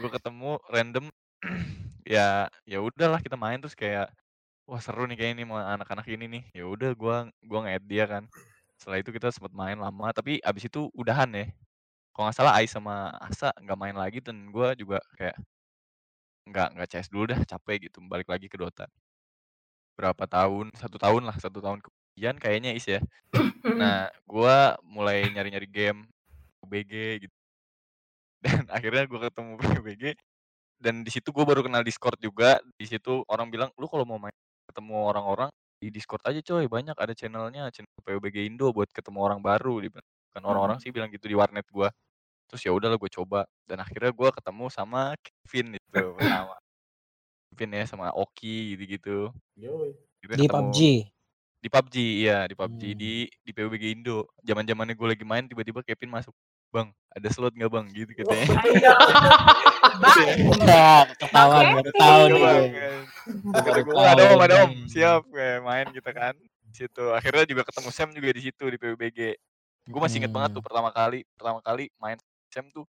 Gue ketemu random ya ya udahlah kita main terus kayak wah seru nih kayak ini sama anak-anak ini nih. Ya udah gua gua nge-add dia kan. Setelah itu kita sempat main lama tapi abis itu udahan ya. Kalau nggak salah Ais sama Asa nggak main lagi dan gua juga kayak nggak nggak CS dulu dah capek gitu balik lagi ke Dota. Berapa tahun, satu tahun lah, satu tahun kemudian kayaknya Is ya. Nah, gua mulai nyari-nyari game PUBG gitu. Dan akhirnya gua ketemu PUBG dan di situ gue baru kenal Discord juga. Di situ orang bilang, "Lu kalau mau main ketemu orang-orang di Discord aja coy, banyak ada channelnya, channel PUBG Indo buat ketemu orang baru." Kan orang-orang sih bilang gitu di warnet gua. Terus ya udahlah gue coba dan akhirnya gua ketemu sama Kevin itu pertama. Kevin ya sama Oki gitu-gitu. Di ketemu PUBG. Di PUBG iya di PUBG Hmm. di di PUBG Indo zaman zamannya gue lagi main tiba-tiba Kevin masuk bang ada slot nggak bang gitu katanya. Bye. Nah, ketahuan Oke. baru tahu Iya, nih bang gue. kan. Baru kata gue tahu ada om ada om nih. siap kayak main kita kan di situ akhirnya juga ketemu Sam juga di situ di PUBG gue masih inget banget tuh Hmm. pertama kali pertama kali main Sam tuh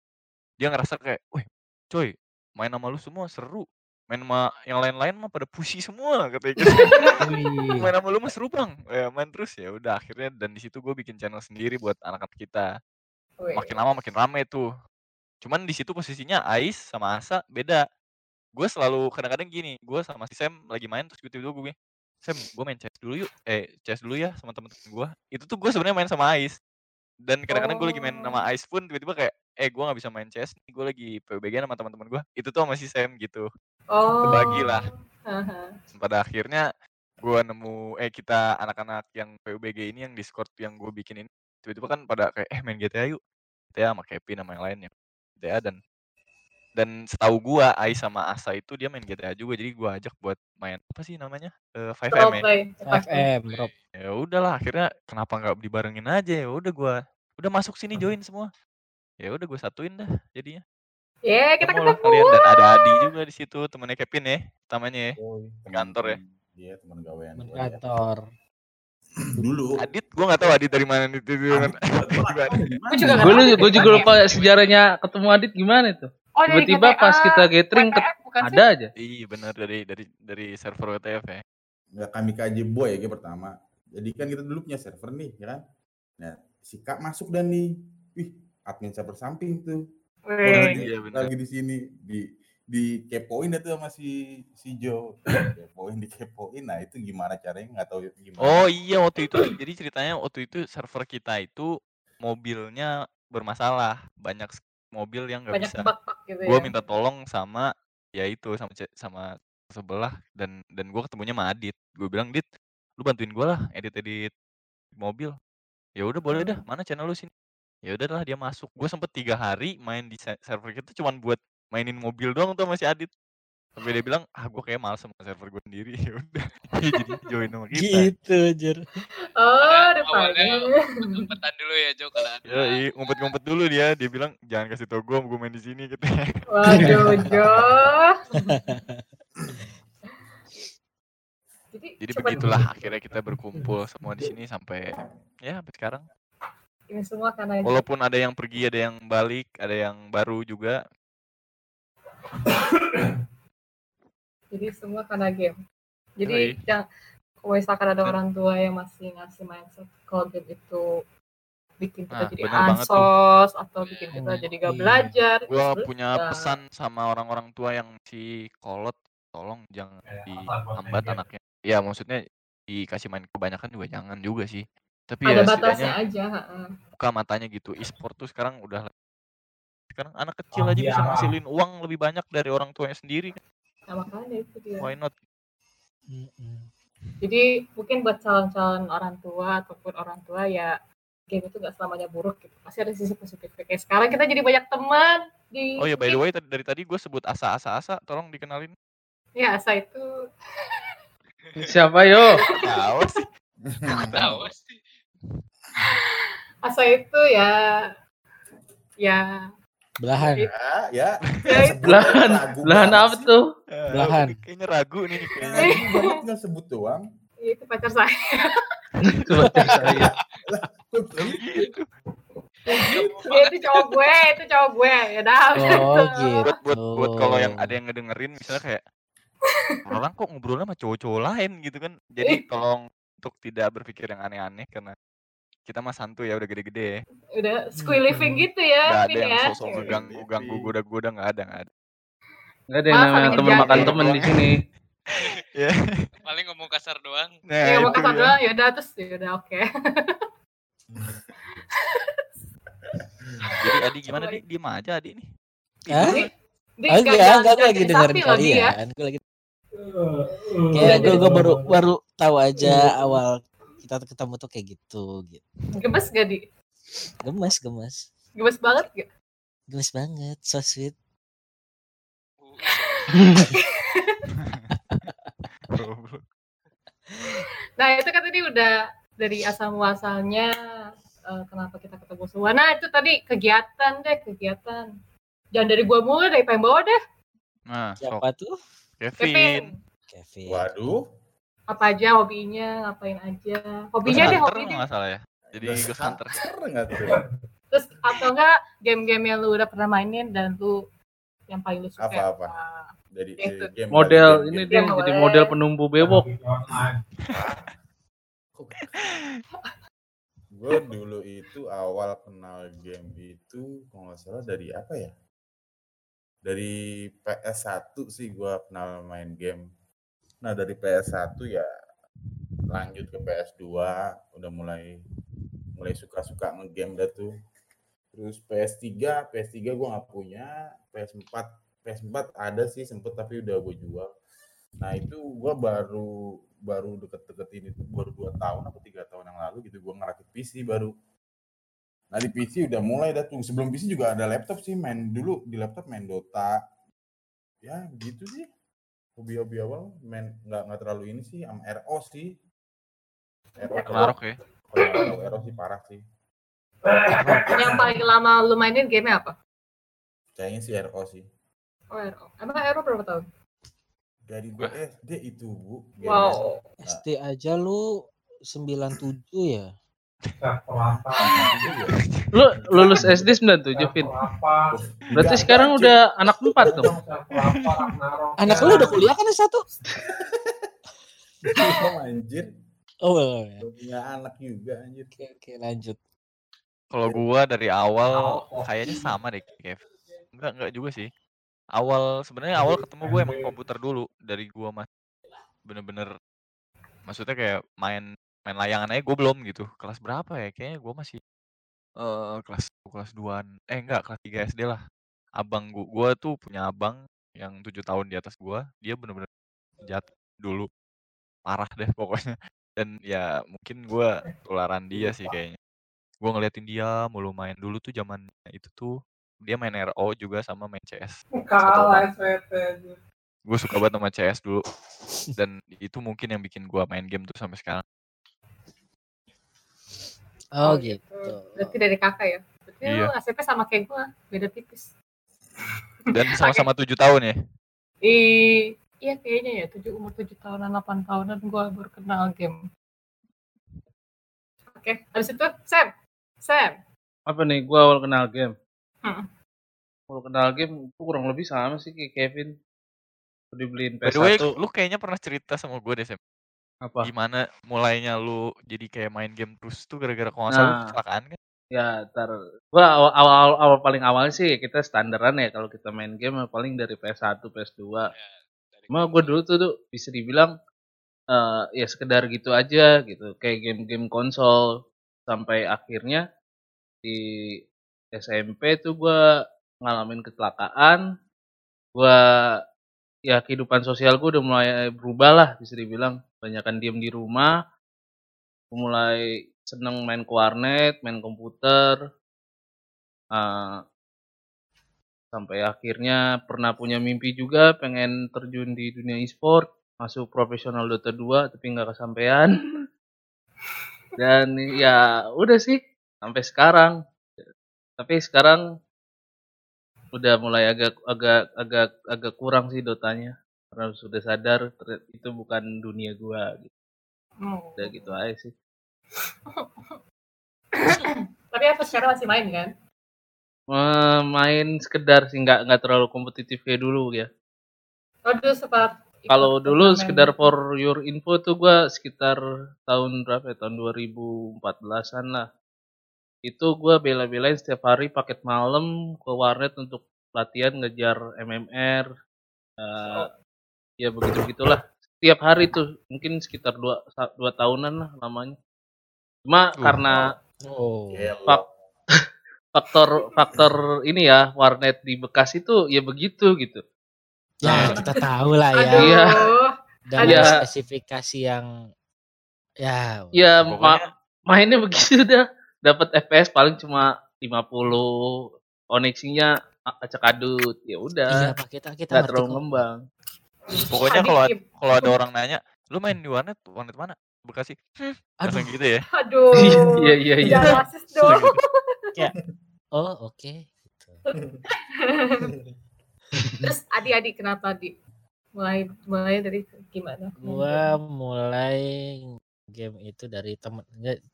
dia ngerasa kayak wih coy main sama lu semua seru main sama yang lain-lain mah pada pusi semua katanya gitu. Main sama lu mah seru bang. Ya main terus ya udah akhirnya dan di situ gue bikin channel sendiri buat anak-anak kita. Makin lama makin rame tuh. Cuman di situ posisinya Ais sama Asa beda. Gue selalu kadang-kadang gini gue sama si Sam lagi main terus tiba-tiba gue Sam gue main CS dulu yuk. Eh CS dulu ya sama temen-temen gue itu tuh gue sebenarnya main sama Ais. Dan kadang-kadang gue lagi main sama Oh. Ais pun tiba-tiba kayak eh gue nggak bisa main CS nih gue lagi PUBG sama teman-teman gue itu tuh sama si Sam gitu Oh. kebagi lah Haha. pada akhirnya gue nemu eh kita anak-anak yang PUBG ini yang Discord yang gue bikin ini tiba-tiba kan pada kayak eh main GTA yuk GTA sama Kevin sama yang lainnya GTA dan dan setahu gua Ais sama Asa itu dia main GTA juga jadi gua ajak buat main apa sih namanya Eh, 5M ya Roleplay. 5M, Rob. ya udahlah akhirnya kenapa nggak dibarengin aja ya udah gua udah masuk sini join semua ya udah gue satuin dah jadinya Ya, kita ketemu kalian dan ada Adi juga di situ temennya Kevin ya utamanya ya Yoi. Di kantor ya? Iya teman gawean gua ya. kantor. Dulu. Adit gua nggak tahu Adit dari mana itu? Gua juga Gue dari juga lupa sejarahnya ketemu Adit gimana itu. Oh, Tiba-tiba pas kita gathering ket- WTF bukan sih? ada aja. iya benar dari dari dari server WTF ya nggak kami kaji boy ya pertama. Jadi kan kita dulu punya server nih, ya kan? Nah, si Kak masuk dan nih, wih, admin server samping tuh. Lagi, Iya, lagi di sini di di kepoin itu sama si si Joe. Kepoin di kepoin. Nah, itu gimana caranya nggak tahu gimana. Oh iya waktu itu jadi ceritanya waktu itu server kita itu mobilnya bermasalah banyak mobil yang nggak Banyak bisa. bug-bug gitu Gue ya. minta tolong sama ya itu sama sama sebelah dan dan gue ketemunya sama Adit. Gue bilang Dit, lu bantuin gue lah edit edit mobil. Ya udah boleh dah. Mana channel lu sini? Ya udahlah dia masuk. Gue sempet tiga hari main di se- server kita cuman buat mainin mobil doang tuh sama si Adit. Sampai dia bilang, ah gue kayak males sama server gue sendiri. Ya udah, jadi join sama kita. Gitu, Jer. Oh, Awalnya rupanya. umpetan dulu ya Jo kalau ada. Ya, iya, ngumpet-ngumpet dulu dia. Dia bilang jangan kasih tau gue, gue main di sini gitu. Waduh, Jo. Jadi, Jadi begitulah akhirnya kita berkumpul semua di sini sampai ya sampai sekarang. Ini semua karena Walaupun ada yang pergi, ada yang balik, ada yang baru juga. jadi semua karena game. Jadi yang kalau misalkan ada Dan- orang tua yang masih ngasih mindset kalau game itu bikin kita Nah, jadi ansos atau bikin kita Hmm, jadi gak iya. belajar. Gue punya ya. pesan sama orang-orang tua yang si kolot, tolong jangan dihambat anaknya. Ya maksudnya dikasih main kebanyakan juga jangan juga sih. Tapi ada ya batasnya aja. heeh. buka matanya gitu. E-sport tuh sekarang udah sekarang anak kecil aja bisa ngasilin uang lebih banyak dari orang tuanya sendiri. kan. Nah makanya itu dia. Why not? Mm-mm. Jadi mungkin buat calon-calon orang tua ataupun orang tua ya game itu nggak selamanya buruk gitu. Pasti ada sisi positifnya. Kayak sekarang kita jadi banyak teman di Oh ya by the way tadi- dari tadi gue sebut asa asa asa, tolong dikenalin. Ya, asa itu Siapa yo? Tahu sih. Tahu sih. Asa itu ya ya Belahan. itu- Ya, ya. ya itu. Belahan, ragu belahan apa tuh? Eh, Belahan. ini Kayaknya ragu nih kayaknya. Banget nggak sebut doang. itu pacar saya. Coba cek saya. Ya, itu cowok gue, itu cowok gue. Ya udah. Oh gitu. gitu. Buat buat buat kalau yang ada yang ngedengerin misalnya kayak orang kok ngobrolnya sama cowok-cowok lain gitu kan. Jadi tolong untuk tidak berpikir yang aneh-aneh karena kita mah santuy ya udah gede-gede. Udah school living gitu ya, Gak ada yang ya. sosok ngeganggu-ganggu goda-goda nggak ada nggak ada. Enggak ada yang namanya teman makan temen di sini. Ya. Paling ngomong kasar doang. Nah, Ya, itu kasar ya. doang, ya udah terus ya udah oke. Jadi Adi gimana Di? Diem aja Adi nih. Hah? Di- di- jangan- enggak, lagi dengerin lagi ya. kalian. Gue lagi kayak gue, gue baru baru tahu aja awal kita ketemu tuh kayak gitu, gitu. Gemes gak di? Gemes, gemes, Gemes banget gak? gemes banget, so sweet. Nah itu kan tadi udah dari asal muasalnya eh, kenapa kita ketemu semua. Nah itu tadi kegiatan deh kegiatan. Jangan dari gua mulu dari pengen bawa deh. Nah, Siapa tuh? Kevin. Kevin. Kevin. Waduh. Apa aja hobinya, ngapain aja. Hobinya deh Hunter hobi deh. nggak salah ya. Jadi Ghost Hunter. nggak tuh? Terus atau enggak game-game yang lu udah pernah mainin dan lu yang paling lu suka. Apa-apa? Nah, Dari Itu. eh, game Model ini game, dia Game jadi model penumbu bewok. Gue dulu itu awal kenal game itu kalau nggak salah dari apa ya? Dari PS1 sih gue kenal main game. Nah dari PS1 ya lanjut ke PS2 udah mulai mulai suka-suka ngegame dah tuh. Terus PS3, PS3 gue nggak punya, PS4 PS4 ada sih sempet tapi udah gue jual. Nah itu gue baru baru deket-deketin itu baru dua tahun atau tiga tahun yang lalu gitu gue ngerakit PC baru. Nah di PC udah mulai dah tuh. Sebelum PC juga ada laptop sih main dulu di laptop main Dota. Ya gitu sih. Hobi-hobi awal main nggak nggak terlalu ini sih sama RO sih. RO Marok ya. kalau RO sih parah sih. yang paling lama lu mainin game apa? Kayaknya sih RO sih. Oh, RO. Emang RO berapa tahun? Dari gue SD itu bu. Wow. SD aja lu 97 ya? Lu lulus SD 97, Vin. Berarti sekarang udah anak empat tuh. Anak lu udah kuliah kan S1? Belum, anjir. Oh, belum ya. Belum punya anak juga anjir. Oke, oke, lanjut. Kalau gua dari awal kayaknya sama deh Kev. Enggak enggak juga sih. Awal sebenarnya awal ketemu gue emang komputer dulu dari gua mas bener-bener maksudnya kayak main main layangan aja gue belum gitu. Kelas berapa ya? Kayaknya gua masih eh kelas kelas 2 eh enggak kelas 3 SD lah. Abang gua, gua tuh punya abang yang tujuh tahun di atas gua. Dia bener-bener jat dulu parah deh pokoknya. Dan ya mungkin gua tularan dia sih kayaknya gue ngeliatin dia mulu main dulu tuh zaman itu tuh dia main RO juga sama main CS Kalah gue suka banget sama CS dulu dan itu mungkin yang bikin gue main game tuh sampai sekarang Oh, gitu. Berarti dari kakak ya? Berarti Iya. lu SMP sama kayak gua, beda tipis. dan sama-sama tujuh tahun ya Ih, iya kayaknya ya, tujuh umur tujuh tahunan, 8 tahunan gua baru kenal game. Oke, habis itu Sam. Sam. Apa nih? Gua awal kenal game. Hmm. Awal kenal game itu kurang lebih sama sih kayak Kevin. Dibeliin by the way PS1 lu kayaknya pernah cerita sama gue deh Sam apa? gimana mulainya lu jadi kayak main game terus tuh gara-gara kalau nggak salah Nah. kecelakaan kan Ya, ntar gua awal, awal, awal, awal paling awal sih kita standaran ya kalau kita main game paling dari PS1, PS2. Ya, Cuma gue dulu tuh, tuh bisa dibilang eh ya sekedar gitu aja gitu, kayak game-game konsol sampai akhirnya di SMP tuh gua ngalamin kecelakaan, gua ya kehidupan sosial gue udah mulai berubah lah bisa dibilang. Banyakan diem di rumah mulai seneng main ke warnet main komputer Ah, sampai akhirnya pernah punya mimpi juga pengen terjun di dunia e-sport masuk profesional Dota 2 tapi nggak kesampaian. Dan ya udah sih sampai sekarang. Tapi sekarang udah mulai agak agak agak agak kurang sih dotanya karena sudah sadar itu bukan dunia gua gitu. Oh. udah gitu aja sih Tapi apa sekarang masih main kan? Eh, main sekedar sih nggak nggak terlalu kompetitif kayak dulu ya Oh dulu sempat kalau dulu sekedar for your info tuh gua sekitar tahun berapa ya tahun 2014an lah itu gua bela-belain setiap hari paket malam ke warnet untuk latihan ngejar MMR eh, ya begitu begitulah setiap hari tuh mungkin sekitar dua dua tahunan lah lamanya cuma Uh. karena Oh. Pak. faktor faktor ini ya warnet di Bekasi tuh ya begitu gitu Ya, kita tahu lah ya. Aduh. Iya. Dengan Iya. spesifikasi yang ya ya ma- mainnya begitu dah dapat FPS paling cuma 50 koneksinya acak adut ya iya udah Pak kita kita nggak terlalu ngembang pokoknya kalau kalau ada orang nanya, "Lu main di warnet? Warnet mana?" Bekasi. Hmm, Aduh. langsung gitu ya. Aduh. iya iya iya rasis dong. Oh, oke. Gitu. Terus adik-adik kenapa adik? Mulai mulai dari gimana? Gua mulai game itu dari temen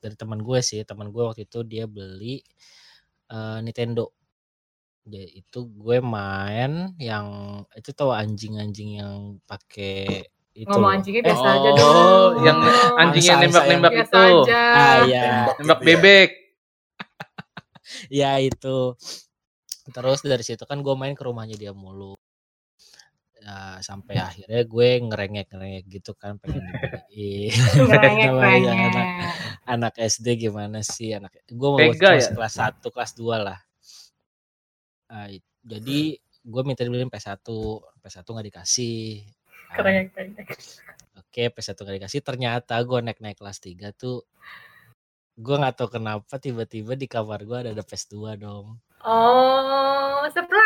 dari teman gue sih. Teman gue waktu itu dia beli eh, Nintendo. Dia itu gue main yang itu tahu anjing-anjing yang pakai itu. Ngomong anjingnya Eh, biasa aja oh dong. yang anjing yang Angsa-angsa nembak-nembak biasa itu aja. Ah ya, nembak bebek ya itu. Terus dari situ kan gue main ke rumahnya dia mulu. Ya, sampai akhirnya gue ngerengek-ngerengek gitu kan pengen dibeliin. Ngerengek, anak ngerengek. anak SD gimana sih anak gue mau Tega kelas ya? kelas 1 kelas 2 lah Ah, it- jadi gue minta dibeliin PS1 PS1 nggak dikasih Ah, Kerengek, kerengek. oke PS1 nggak dikasih ternyata gue naik naik kelas 3 tuh gue nggak tahu kenapa tiba-tiba di kamar gue ada, ada PS2 dong Oh, surprise.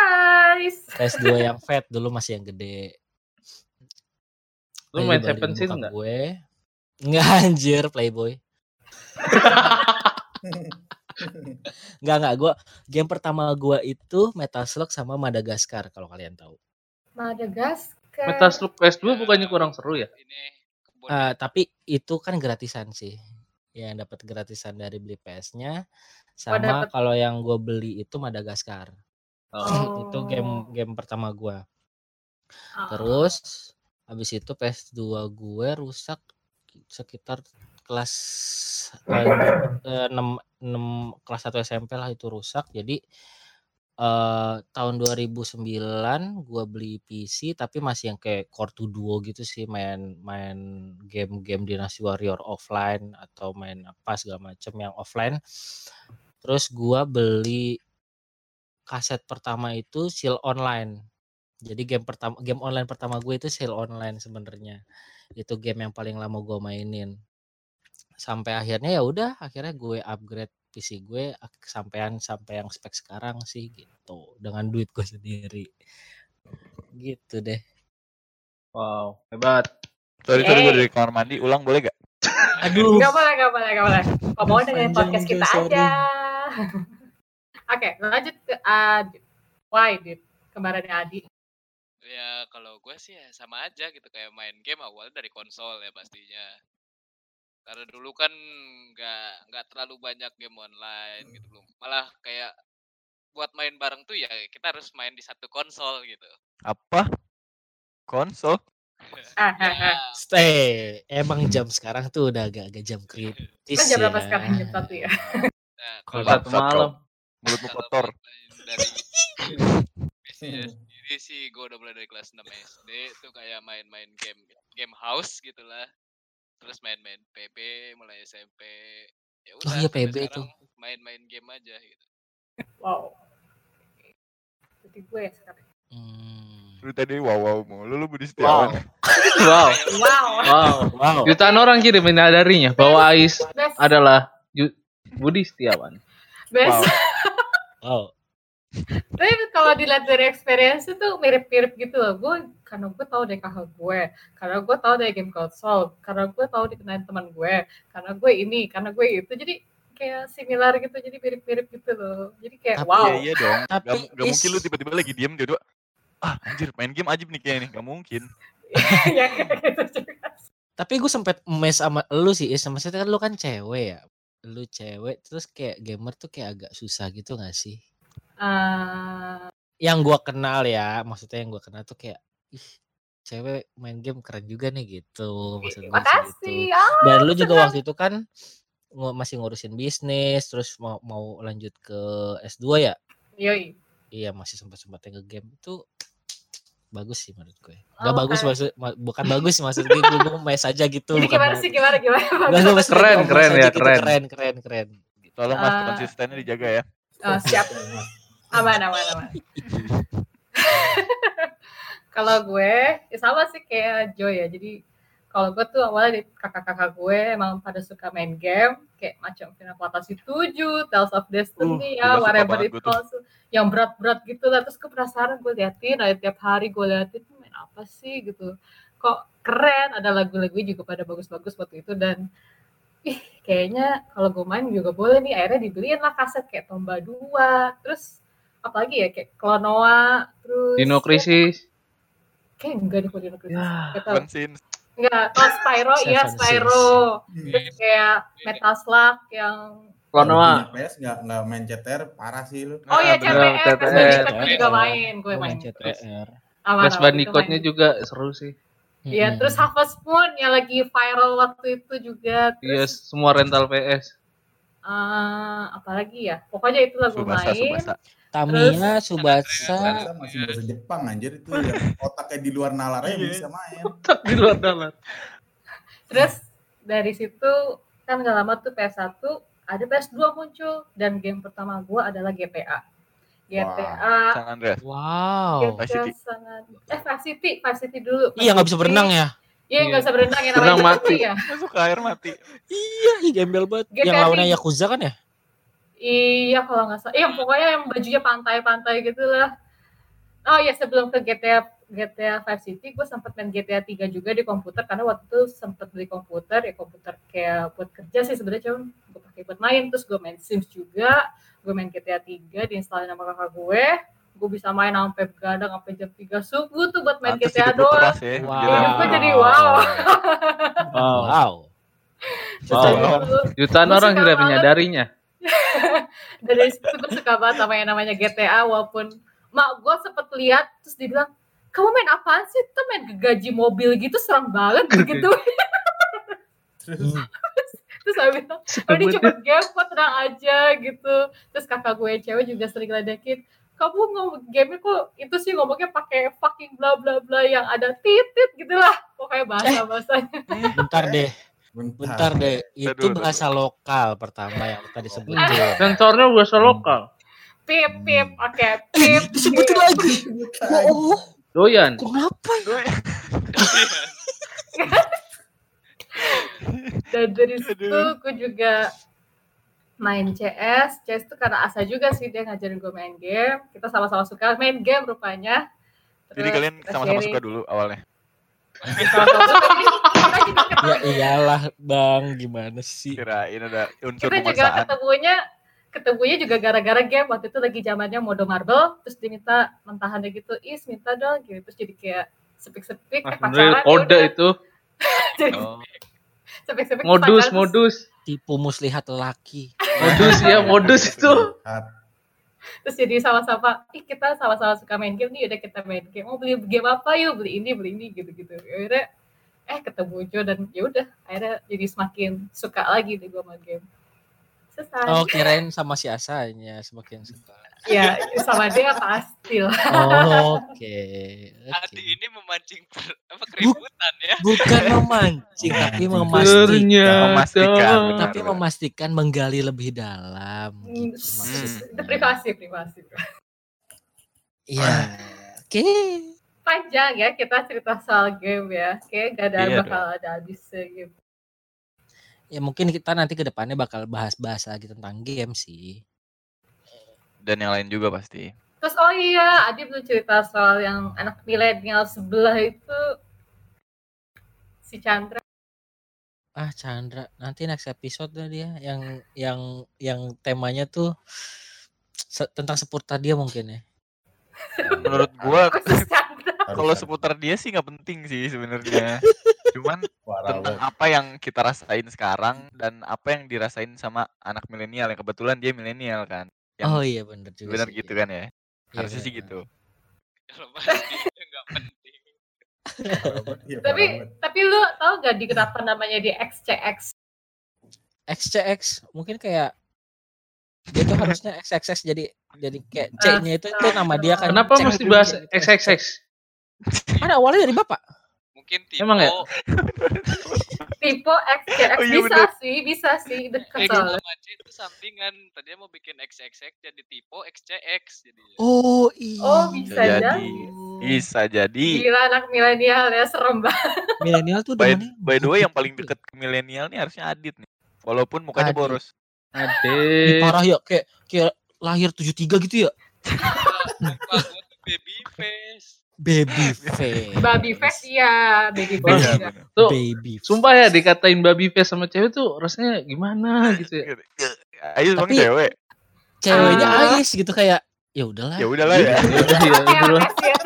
PS2 yang fat dulu masih yang gede. Lu main Seven Sin bokap nggak? gue. Nggak anjir playboy. Nggak nggak gue game pertama gue itu Metal Slug sama Madagaskar kalau kalian tahu. Madagaskar. Metaslug PS2 bukannya kurang seru ya? Ini Eh, tapi itu kan gratisan sih. Yang dapat gratisan dari beli PS-nya. Sama kalau yang gue beli itu Madagaskar. Oh. Itu game game pertama gue. Ah. Terus habis itu PS2 gue rusak sekitar kelas eh, 6, 6 kelas 1 SMP lah itu rusak. Jadi eh tahun 2009 gua beli PC tapi masih yang kayak Core 2 Duo gitu sih main main game-game Dynasty Warrior offline atau main apa segala macam yang offline. Terus gua beli kaset pertama itu Seal Online. Jadi game pertama game online pertama gue itu Seal Online sebenarnya. Itu game yang paling lama gua mainin. Sampai akhirnya ya udah akhirnya gue upgrade PC gue sampean sampai yang spek sekarang sih gitu dengan duit gue sendiri. Gitu deh. wow hebat Sorry, sorry gue Yeay. dari kamar mandi, ulang boleh gak? Aduh. Gak boleh, gak boleh, gak boleh. Ngomong dengan podcast kita sorry. aja. Oke, lanjut ke Adit. Why, Dit? Kembarannya Adi. ya kalau gue sih ya sama aja gitu kayak main game awal dari konsol ya pastinya karena dulu kan nggak nggak terlalu banyak game online gitu belum malah kayak buat main bareng tuh ya kita harus main di satu konsol gitu Apa? Konsol? Ya. Stay. Emang jam sekarang tuh udah agak-agak jam kritis Kan jam berapa ya. sekarang? Jam satu ya? nah, Kalau satu malam Mulutmu kotor. dari PC-nya sendiri sih gue udah mulai dari kelas 6 SD tuh kayak main-main game game house gitulah terus main-main PB mulai SMP ya udah iya, sampai PB sekarang main-main game aja gitu Wow. Jadi gue ya sekarang. Hmm. Lu tadi wow wow mulu lu Budi Setiawan. Wow. Wow. Wow. Wow. Jutaan orang kiri menyadarinya bahwa Ais adalah Budi Setiawan. best. Wow. Tapi kalau dilihat dari experience itu mirip-mirip gitu loh. Gue karena gue tahu dari kakak gue, karena gue tahu dari game console, karena gue tahu dikenalin teman gue, karena gue ini, karena gue itu. Jadi kayak similar gitu, jadi mirip-mirip gitu loh. Jadi kayak Tapi- wow. Iya iya dong. Gak, Tapi gak mungkin lu tiba-tiba lagi diem dia ah anjir main game aja nih kayaknya nih. Gak mungkin. ya kayak gitu juga. Tapi gue sempet mes sama lu sih, Is. Maksudnya kan lu kan cewek ya. Lu cewek, terus kayak gamer tuh kayak agak susah gitu gak sih? Eh, Yang gua kenal ya, maksudnya yang gua kenal tuh kayak, ih cewek main game keren juga nih gitu. Maksud gue sih makasih. gitu. Ah, Dan lu juga waktu itu kan masih ngurusin bisnis, terus mau mau lanjut ke S2 ya? Yoi. Iya masih sempat sempatnya ke game itu bagus sih menurut gue. Gak Oh, bagus maksud ma- bukan bagus maksud gue gue mau mes aja gitu. Jadi gimana sih gimana gimana? Nggak, nggak, maksud gue Keren, keren ya, gitu, keren. keren keren keren. Gitu. Tolong mas Ah. konsistennya dijaga ya. Oh, siap. Aman aman aman. kalau gue ya sama sih kayak Joy ya. Jadi kalau gue tuh awalnya di kakak-kakak gue emang pada suka main game kayak macam Final Fantasy 7, Tales of Destiny Uh, ya, whatever banget it gue tuh. calls. Yang berat-berat gitu lah. Terus gue penasaran gue liatin, nah, tiap hari gue liatin tuh main apa sih gitu. Kok keren, ada lagu-lagu juga pada bagus-bagus waktu itu dan ih kayaknya kalau gue main juga boleh nih akhirnya dibeliin lah kaset kayak Tomba 2 terus apalagi ya kayak Klonoa terus Dino ya, Crisis. kayak enggak di Dino Crisis Ya. Enggak oh Spyro iya Spyro terus kayak Metal Slug yang Klonoa. PS nggak nggak main CTR parah sih lu. oh iya Ah. CTR Crash. Bandicoot gue juga main gue Gue main CTR. Crash Bandicoot-nya juga seru sih. iya Mm-mm. terus Harvest Moon yang lagi viral waktu itu juga Iya, terus semua rental PS. eh, apalagi ya pokoknya itu lagu Subasa main Subasa. Tamiya, Subasa, masih bahasa Jepang anjir itu yang otaknya di luar nalar aja Iya. bisa main. Tak di luar dalam. Terus dari situ kan gak lama tuh PS1 ada PS2 muncul dan game pertama gua adalah GTA. GTA San Andreas. wow. GTA City. sangat eh Vice City, Vice City dulu. Iya nggak bisa berenang ya? Iya nggak bisa berenang ya Berenang mati. ya. Masuk ke air mati. Iya, gembel banget. GTA Yang lawannya. Yakuza kan ya? Iya kalau nggak salah. Iya pokoknya yang bajunya pantai-pantai gitu lah. Oh iya sebelum ke GTA GTA Vice City, gue sempat main GTA 3 juga di komputer karena waktu itu sempat beli komputer ya komputer kayak buat kerja sih sebenarnya cuma gue pakai buat main terus gue main Sims juga gue main GTA 3 diinstalin sama kakak gue gue bisa main sampai begadang sampai jam 3 subuh tuh buat main Pantes GTA doang ya. Wow. Hidup gue jadi wow Wow. Wow. Terus Wow. Jutaan orang tidak banget. menyadarinya. Dari situ gue suka banget sama yang namanya GTA walaupun mak gue sempet lihat terus dibilang kamu main apaan sih? Tuh main gaji mobil gitu serem banget gitu. Terus Terus saya bilang, oh ini cuma game kok tenang aja gitu. Terus kakak gue yang cewek juga sering ledekin, kamu ngomong game kok itu sih ngomongnya pakai fucking bla bla bla yang ada titit gitu lah. Pokoknya bahasa bahasanya. Bentar deh, bentar. bentar deh. Itu Aduh, aduh, bahasa lokal pertama yang tadi Oh, sebutin. Sensornya bahasa lokal. Pip pip, oke pip. Disebutin pip. lagi. Oh, Doyan. kenapa ya? Dan dari situ Aduh. gue juga main CS. CS itu karena asa juga sih dia ngajarin gue main game. Kita sama-sama suka main game rupanya. Jadi Terus kalian kita sama-sama sharing. suka dulu awalnya. Sama-sama suka. Jadi kita juga ketemu Ya iyalah bang, gimana sih? Kirain ada unsur kita juga ketemunya ketemunya juga gara-gara game waktu itu lagi zamannya mode marble terus diminta mentahannya gitu is minta dong gitu terus jadi kayak sepik-sepik Ah, eh, pacaran kode yaudah. itu. Jadi Oh. sepik-sepik Modus, pacaran, modus. Tipu muslihat lelaki. Modus ya, modus itu. terus jadi sama-sama ih kita sama-sama suka main game nih udah kita main game mau beli game apa yuk beli ini beli ini gitu-gitu yaudah eh ketemu Jo dan ya udah akhirnya jadi semakin suka lagi deh gue sama game selesai Oh kirain sama si Asanya semakin suka. ya sama dia pasti lah Oh, Oke. Adi oke. ini memancing per- apa keributan ya. Bukan memancing tapi memastikan. Ternyata. Memastikan. Tapi memastikan menggali lebih dalam. Hmm, Gitu itu privasi privasi Iya. Oke. Panjang ya kita cerita soal game ya. Kayak gak ada Iya bakal ada habisnya gitu. Ya mungkin kita nanti ke depannya bakal bahas-bahas lagi tentang game sih. Dan yang lain juga pasti. Terus oh iya, Adi belum cerita soal yang anak milenial sebelah itu si Chandra. Ah Chandra, nanti next episode dah dia yang yang yang temanya tuh se- tentang seputar dia mungkin ya. Menurut gua. Kalau seputar dia sih nggak penting sih sebenarnya. Cuman tentang apa yang kita rasain sekarang dan apa yang dirasain sama anak milenial yang kebetulan dia milenial kan. Yang Oh iya bener juga benar sih, gitu iya. kan ya. Iya, Harusnya sih gitu. Kalau nggak penting. Iya, Tapi parah banget. tapi lu tau gak di kenapa namanya di XCX? XCX mungkin kayak dia tuh harusnya XXX jadi jadi kayak C-nya itu itu nama dia kan. Kenapa mesti bahas XXX? Kan awalnya dari bapak. Mungkin Timo Emang ya? Tipe XCX Oh, iya bisa bener. sih, bisa sih dekat X sama C itu sampingan. Tadinya mau bikin XXX jadi Tipo XCX jadi. Oh iya. Oh, bisa jadi. jadi. Bisa jadi. Gila anak milenial ya serem banget. Milenial tuh By, demennya by the way yang paling deket ke milenial nih harusnya Adit nih. Walaupun mukanya Adit. boros. Ih, Ade. parah ya kayak kayak lahir 73 gitu ya. Muka tuh baby face. Baby face. Baby face iya, baby Iya face bener. Tuh, Baby face. sumpah ya dikatain baby face sama cewek tuh rasanya gimana gitu ya. Ayo bang Tapi- cewek. Ceweknya Ah. Ais gitu kayak ya udahlah. Ya udahlah ya. Iya, Kayak udahlah. ya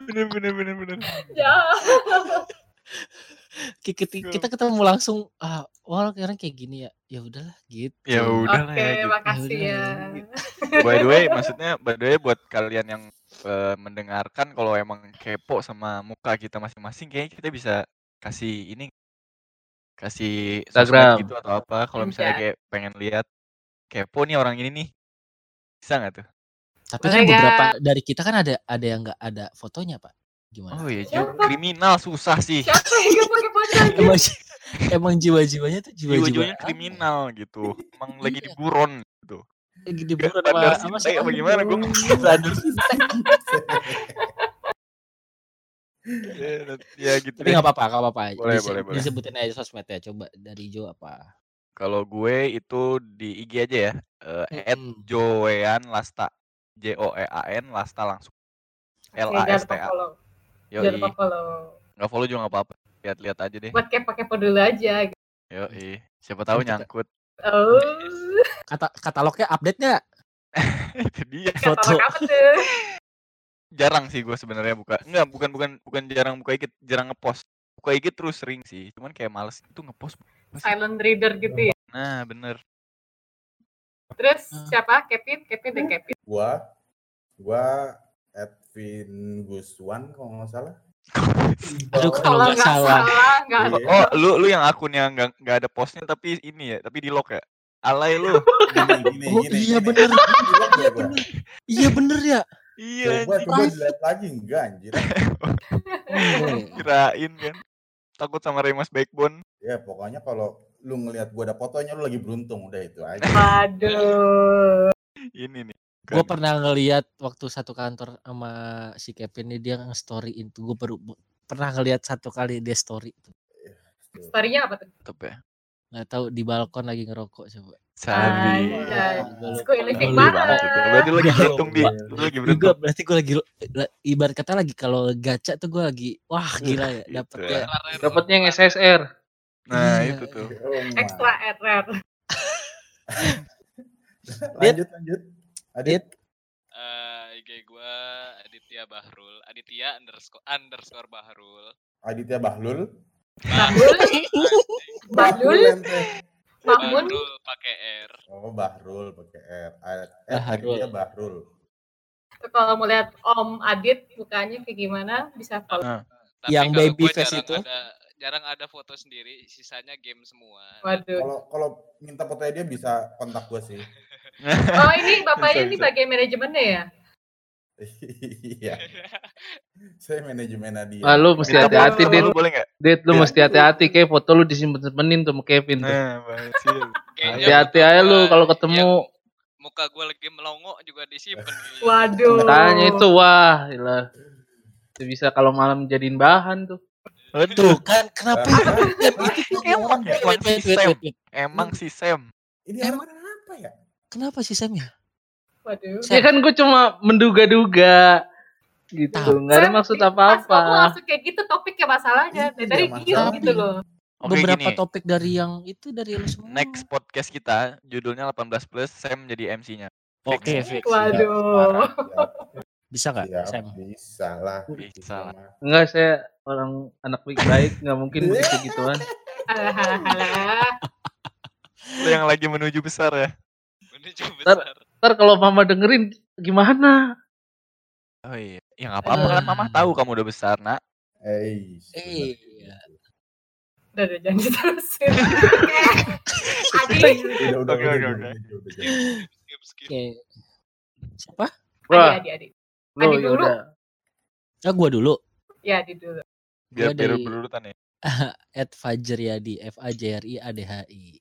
bener bener bener bener. Ya. Ki- Kita, kita ketemu langsung ah wah orang kayak gini ya. Ya udahlah gitu. Ya udahlah Oke, ya. gitu. makasih Ya ya. udah, By the way, maksudnya by the way buat kalian yang eh, mendengarkan kalau emang kepo sama muka kita masing-masing, kayaknya kita bisa kasih ini kasih Instagram. gitu atau apa. Kalau misalnya Anjay. kayak pengen lihat kepo nih orang ini nih, bisa nggak tuh? Tapi Boleh kan beberapa dari kita kan ada ada yang nggak ada fotonya pak. Gimana? Oh iya, Siapa? kriminal susah sih. Siapa yang pakai emang emang jiwa-jiwanya tuh jiwa-jiwa Jiwa-jiwanya apa? kriminal gitu. Emang lagi Iya. di buron gitu. Lagi di buron sama sama sintek apa si gimana gue Aduh. Sadar sintek. ya gitu Tapi nggak apa-apa, nggak apa-apa. Boleh, Dise- boleh, boleh. Disebutin aja sosmednya. Coba dari Jo apa? Kalau gue itu di IG aja ya. Eh. Joean Lasta. J O E A N Lasta langsung. L A S T A. Yo Jangan lupa follow. Nggak follow juga nggak apa-apa. Lihat-lihat aja deh. Buat kepo-kepo dulu aja. Yo Siapa tahu nyangkut. Oh, Kata katalognya update nggak? Itu dia. Foto. katalog apa tuh? Jarang sih gue sebenarnya buka. Enggak, bukan bukan bukan jarang buka IG, jarang ngepost. Buka IG terus sering sih. Cuman kayak males itu ngepost. Silent reader gitu ya. Nah, bener. Terus Ah. siapa? Kevin? Kevin deh Kevin. Gua gua Edwin Guswan kalau nggak salah. Aduh, Kalau nggak salah. nggak Iya. Oh, lu lu yang akunnya nggak nggak ada postnya tapi ini ya, tapi di lock ya. Alay lu. Gini, gini, Oh, gini, iya gini. bener. Iya ya bener. Iya bener ya. iya, Coba anjing. coba dilihat lagi enggak anjir. Kirain kan. Takut sama Remas Backbone. Ya pokoknya kalau lu ngelihat gua ada fotonya lu lagi beruntung udah itu aja. Aduh. Ini nih. Gue Bukan. pernah ngeliat waktu satu kantor sama si Kevin ini dia nge-storyin tuh. Gue baru pernah ngeliat satu kali dia story tuh. Story-nya apa tuh? Tetep ya. Nggak tahu di balkon lagi ngerokok coba. Sabi. Living Gua lupa. banget. itu. Berarti lagi beruntung di. lagi Juga beruntung. berarti gue lagi la- ibarat kata lagi kalau gacha tuh gue lagi wah gila ya Gitu dapet ya. ya. Dapatnya yang SSR. Nah, Iya. itu tuh. Extra rare. Lanjut lanjut. Adit. Eh, IG gua Aditya Bahrul. Aditya underscore underscore Bahrul. Aditya Bahlul. Bahlul. Bahlul. ente. Mahmun. Bahrul pakai R. Oh Bahrul pakai R. Eh, Bahrul. Aditya Bahrul. Kalau mau lihat Om Adit mukanya kayak gimana bisa follow. Tapi Yang kalau baby face jarang itu? Ada, jarang ada foto sendiri, sisanya game semua. Waduh. Kalau kalau minta fotonya dia bisa kontak gua sih. Oh ini bapaknya ini bagian manajemennya ya? Iya. Saya manajemen dia. Ah, lu mesti hati-hati, Dit. lu boleh nggak? Dit, lu Iya. mesti hati-hati kayak foto lu disimpen-simpenin tuh sama Kevin tuh. Nah, Hati-hati aja lu kalau ketemu. yang muka gue lagi melongo juga disimpan. gitu. Waduh. Makanya itu wah, gila. Itu bisa kalau malam jadiin bahan tuh. Tuh kan kenapa Emang, si Sam. Emang si Sam. Ini Emang- apa ya? Kenapa sih Sam ya? Waduh. Sam. Ya kan gue cuma menduga-duga gitu. Tahu. Nggak ada Sam, maksud apa-apa. langsung kayak gitu topiknya masalahnya. Dari Iya, tadi masalahnya. diem gitu loh. Oke Beberapa gini, topik dari yang itu dari lu semua. next podcast kita judulnya 18 plus Sam jadi MC-nya. Oke, Fix. fix. Waduh. Bisa nggak, Siap, Sam? bisa lah. Bisa lah. Enggak, saya orang anak baik-baik, nggak mungkin begitu gituan. Alah, alah, alah. Yang lagi menuju besar ya. Ntar- besar. Ntar kalau mama dengerin gimana? Oh iya. Ya nggak apa-apa kan mama tahu kamu udah besar, Nak. Eh, Iya. Udah, udah jangan diterusin. Adi. Udah, udah, Oke, udah. Skip, skip. Siapa? Adi, Adi, Adi. lo Adi ya dulu. udah. Ah, gua dulu. Ya, Adi dulu. Biar Gua biar dari- berurutan ya. At Fajriyadi, F A J R I A D H I.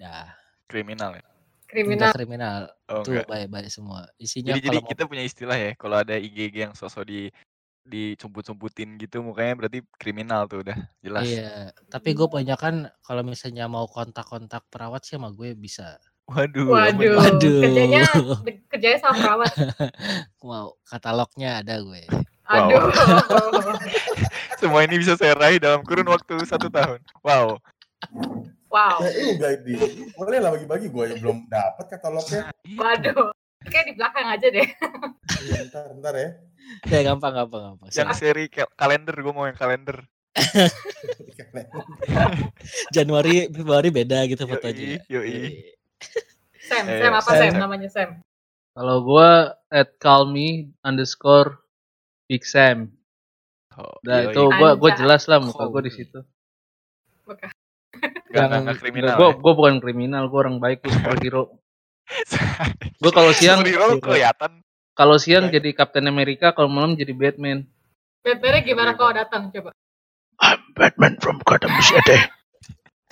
Nah, Kriminal ya. Kriminal. Kriminal kriminal. Oh Tuh baik-baik semua. Isinya Jadi jadi kalau mau kita punya istilah ya, kalau ada IG yang sosok di dicumput-cumputin gitu mukanya berarti kriminal tuh udah jelas. Iya, tapi gue kan kalau misalnya mau kontak-kontak perawat sih sama gue bisa. Waduh. Waduh. Waduh. Kerjanya kerjanya sama perawat. Mau katalognya ada gue. Aduh. Semua ini bisa saya raih dalam kurun waktu satu tahun. Wow. Wow. Eh, enggak di. Boleh lah bagi-bagi gue yang belum dapat katalognya. Waduh. Kayak di belakang aja deh. Iya, ntar, ntar ya. Ya gampang gampang gampang. Yang seri ka- kalender gue mau yang kalender. Januari Februari beda gitu Yoi, fotonya. yoi. Sam, Eh, Sam apa Sam. Sam namanya Sam? Kalau gua at calmi underscore Big Sam. Oh, Nah yoi. itu gua gua Anjay. jelas lah muka gua di situ. Nggak, nggak kriminal. Gua ya. gua bukan kriminal, gua orang baik, gua superhero. Gua kalau siang kelihatan. kalau siang jadi Captain America, kalau malam jadi Batman. Batman gimana kalau datang coba? I'm Batman from Gotham City.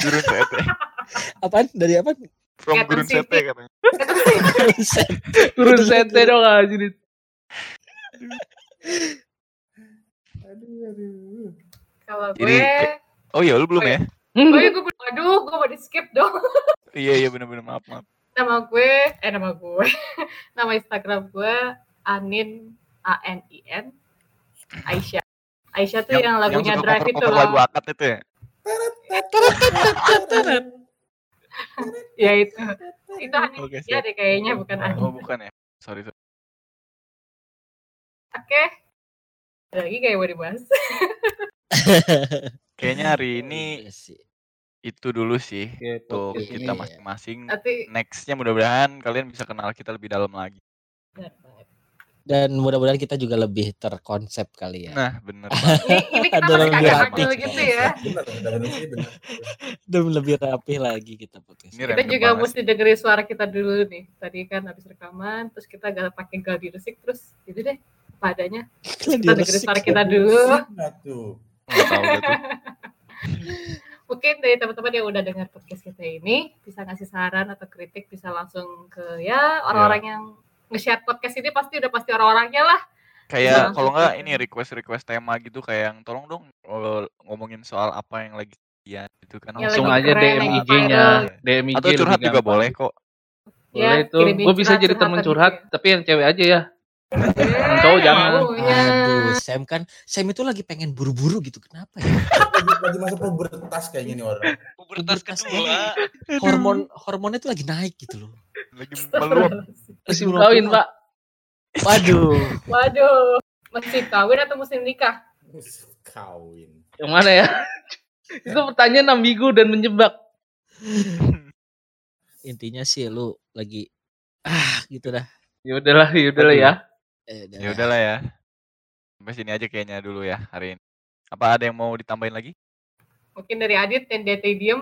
Gurun Sete. Apaan? Dari apa? From Gotham Gurun City. Sete katanya. Turun sete dong anjir. Aduh, aduh. Kalau Jadi, gue, Oh iya, lu belum Oh ya? Oh iya gue, aduh, gue mau di skip dong. Iya, iya bener-bener maaf, maaf. Nama gue, eh nama gue, nama Instagram gue Anin A N I N Aisyah. Aisyah tuh yang, lagunya suka Drive itu cover-cover lagu loh. akad itu ya? Ya itu. Itu Anin Oke, ya deh kayaknya bukan Anin. Oh, bukan ya? Sorry, sorry. Oke. Ada lagi kayak mau dibahas. Kayaknya hari ini Iya sih. Itu dulu sih. Oke, Tuh, podcast kita ini. masing-masing. Nanti Nextnya mudah-mudahan kalian bisa kenal kita lebih dalam lagi. benar banget. Dan mudah-mudahan kita juga lebih terkonsep kali ya. Nah, bener banget. Ini, ini kita Ada masih lebih rapi. gitu ya. Bener, bener, bener sih, bener. Dan lebih rapi lagi kita podcast. Ini Kita random juga banget. mesti dengerin suara kita dulu nih. Tadi kan habis rekaman, terus kita gak pakai gladi resik, terus gitu deh. Padanya. Kita dengerin suara kita dulu. Nggak tuh. Nggak tahu tuh. Mungkin dari teman-teman yang udah dengar podcast kita ini bisa ngasih saran atau kritik bisa langsung ke ya orang-orang yang nge-share podcast ini pasti udah pasti orang-orangnya lah. Kayak Nah, kalau nggak ini request-request tema gitu kayak yang tolong dong eh, ngomongin soal apa yang lagi ya gitu kan. Langsung aja DM IG-nya. DM IG Atau curhat juga boleh kok. Boleh Ya, tuh. kirimin Gue bisa jadi temen gitu curhat, ya. tapi yang cewek aja ya. Eh, cowok jangan. maunya. Aduh, Sam kan Sam itu lagi pengen buru-buru gitu. Kenapa ya? Lagi, lagi masuk pubertas kayaknya nih orang. Pubertas Pubertas kedua. Hormon hormonnya tuh lagi naik gitu loh. Lagi meluap. Musim meluap- kawin, Pak. Waduh. Waduh, musim kawin atau musim nikah? Kawin. Yang mana ya? Itu pertanyaan ambigu dan menjebak. Intinya sih lu lagi ah gitu dah. Ya udahlah, ya udahlah ya. Eh, udah Ya lah. udahlah ya. Sampai sini aja kayaknya dulu ya hari ini. Apa ada yang mau ditambahin lagi? Mungkin dari Adit yang dia tadi diem.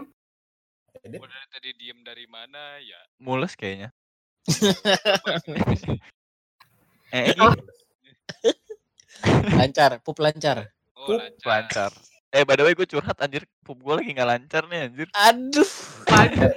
Edit. Udah tadi diem dari mana ya? Mules kayaknya. eh, Oh. Lancar, pup lancar. Oh, pup lancar. lancar. Eh, by the way gue curhat anjir. Pup gue lagi nggak lancar nih anjir. Aduh. Waduh,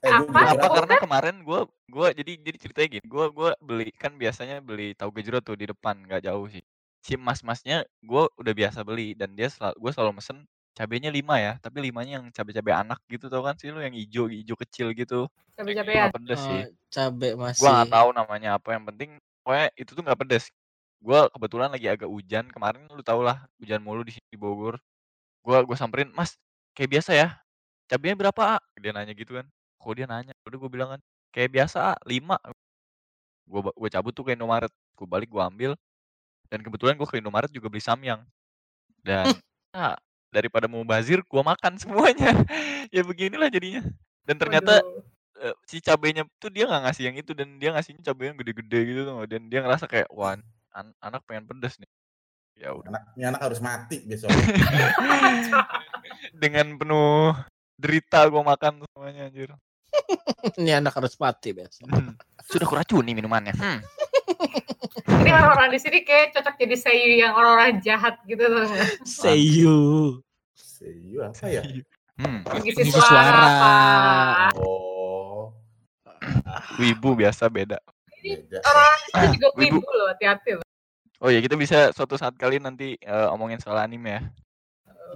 Eh, Apa? berapa? Karena kemarin gue gua jadi jadi ceritanya gini, gue gua beli kan biasanya beli tahu gejrot tuh di depan nggak jauh sih. Si mas-masnya gue udah biasa beli dan dia selalu gue selalu mesen cabenya 5 ya, tapi limanya yang cabe-cabe anak gitu tau kan sih lu yang hijau hijau kecil gitu. Itu Cabe-cabean. nggak pedes sih. Oh, cabe Gue masih. nggak tahu namanya apa yang penting pokoknya itu tuh nggak pedes. Gue kebetulan lagi agak hujan kemarin lu tau lah hujan mulu di sini di Bogor. Gue gue samperin mas kayak biasa ya cabenya berapa A? dia nanya gitu kan kok dia nanya udah gue bilang kan kayak biasa A, 5 gue gue cabut tuh ke Indomaret gue balik gue ambil dan kebetulan gue ke Indomaret juga beli samyang. Dan ah, daripada mau bazir gue makan semuanya. Ya beginilah jadinya. Dan ternyata Waduh. eh, si cabenya tuh dia nggak ngasih yang itu dan dia ngasihnya cabai yang gede-gede gitu tuh dan dia ngerasa kayak wah an- anak pengen pedes nih. Ya udah. Anak, ini anak harus mati besok. dengan penuh derita gue makan semuanya anjir Ini anak harus mati biasa. Hmm. sudah kuracuni minumannya hmm. Ini orang-orang di sini kayak cocok jadi seiyu yang orang-orang jahat gitu loh. Seiyu. Seiyu apa ya? Hmm. Mengisi suara, suara. Oh, wibu biasa beda beda. Orang di sini juga Wibu. wibu loh, hati-hati loh. oh ya kita bisa suatu saat kali nanti eh, omongin soal anime ya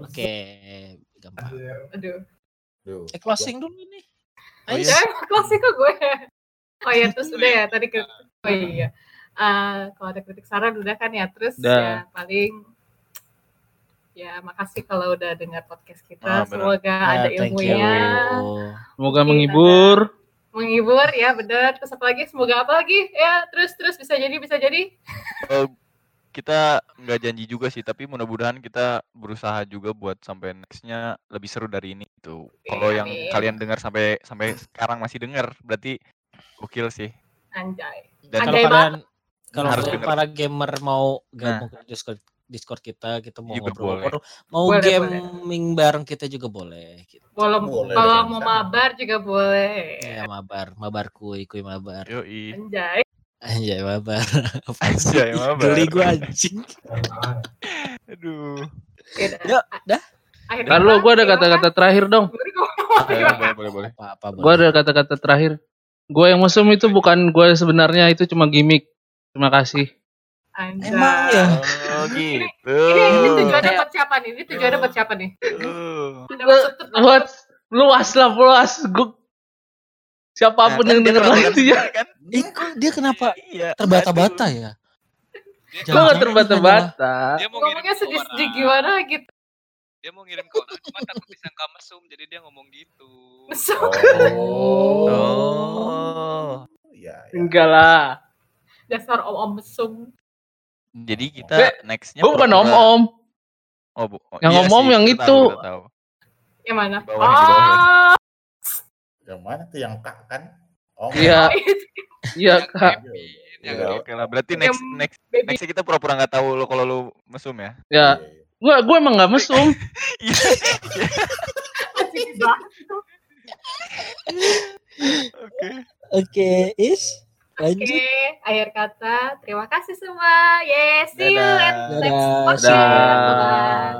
Oke, gampang. Aduh. Duh. Eh closing dulu nih. Oh, iya. Jangan closing ke gue. Oh ya, terus udah ya tadi ke Oh iya. Eh, kalau ada kritik saran udah kan ya. Terus Udah. ya paling ya makasih kalau udah dengar podcast kita. Ah. Semoga ada thank you. ilmunya. Semoga Iya, menghibur. Menghibur ya benar. Terus apa lagi? Semoga apa lagi? Ya, terus terus bisa jadi bisa jadi. Eh, kita nggak janji juga sih tapi mudah-mudahan kita berusaha juga buat sampai nextnya lebih seru dari ini kalau Iya, yang amin. kalian dengar sampai sampai sekarang masih dengar berarti gokil sih Anjay. dan Kalau Anjay kalian kalau Harus para gamer mau gabung ke Discord Discord kita, kita mau Juga ngobrol, mau Boleh, gaming bareng kita juga boleh. Gitu. Kalau Boleh, kalau mau mabar juga boleh. Ya mabar, mabar kuy, kuy mabar. yoi Anjay. Anjay mabar. Anjay, mabar. Geli gua anjing. aduh Yaudah. Yuk, dah. Akhirnya Kan lo, apa? gue ada kata-kata terakhir dong. Eh, boleh Gue ada kata-kata terakhir. Gue yang mesum itu bukan gue sebenarnya itu cuma gimmick. Terima kasih. Anjay. Emang ya? oh gitu Ini, ini tujuannya buat siapa nih? Ini tujuannya buat siapa nih? Uh. What? Luas lah, luas. Gue siapa pun Nah, yang kan dia denger ya. kan kok dia kenapa iya terbata-bata ya? Dia, Gue gak terbata-bata. dia mau ngirim Ngomongnya sedih-sedih gimana gitu. Dia mau ngirim ke orang, cuma takut disangka mesum, jadi dia ngomong gitu. Mesum. Oh. oh Ya, ya. Enggak lah. Dasar om-om mesum. jadi kita Be, nextnya bukan pura-pura- om-om. oh, bu- oh, Yang iya om-om yang itu. tahu, tahu. Yang mana? Bawah. Oh, Yang mana tuh yang kak kan? Oh, Iya, itu iya kak. Iya, yang Ya, oke lah berarti next next nextnya kita pura-pura nggak tahu lo kalau lo mesum ya Ya, gue gue emang gak mesum. oke Oke, Is. Lanjut. Oke, akhir kata. Terima kasih semua. Yes, see you Dadah. at next Dadah. podcast.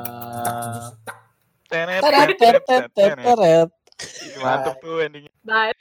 Mantep tuh endingnya Bye.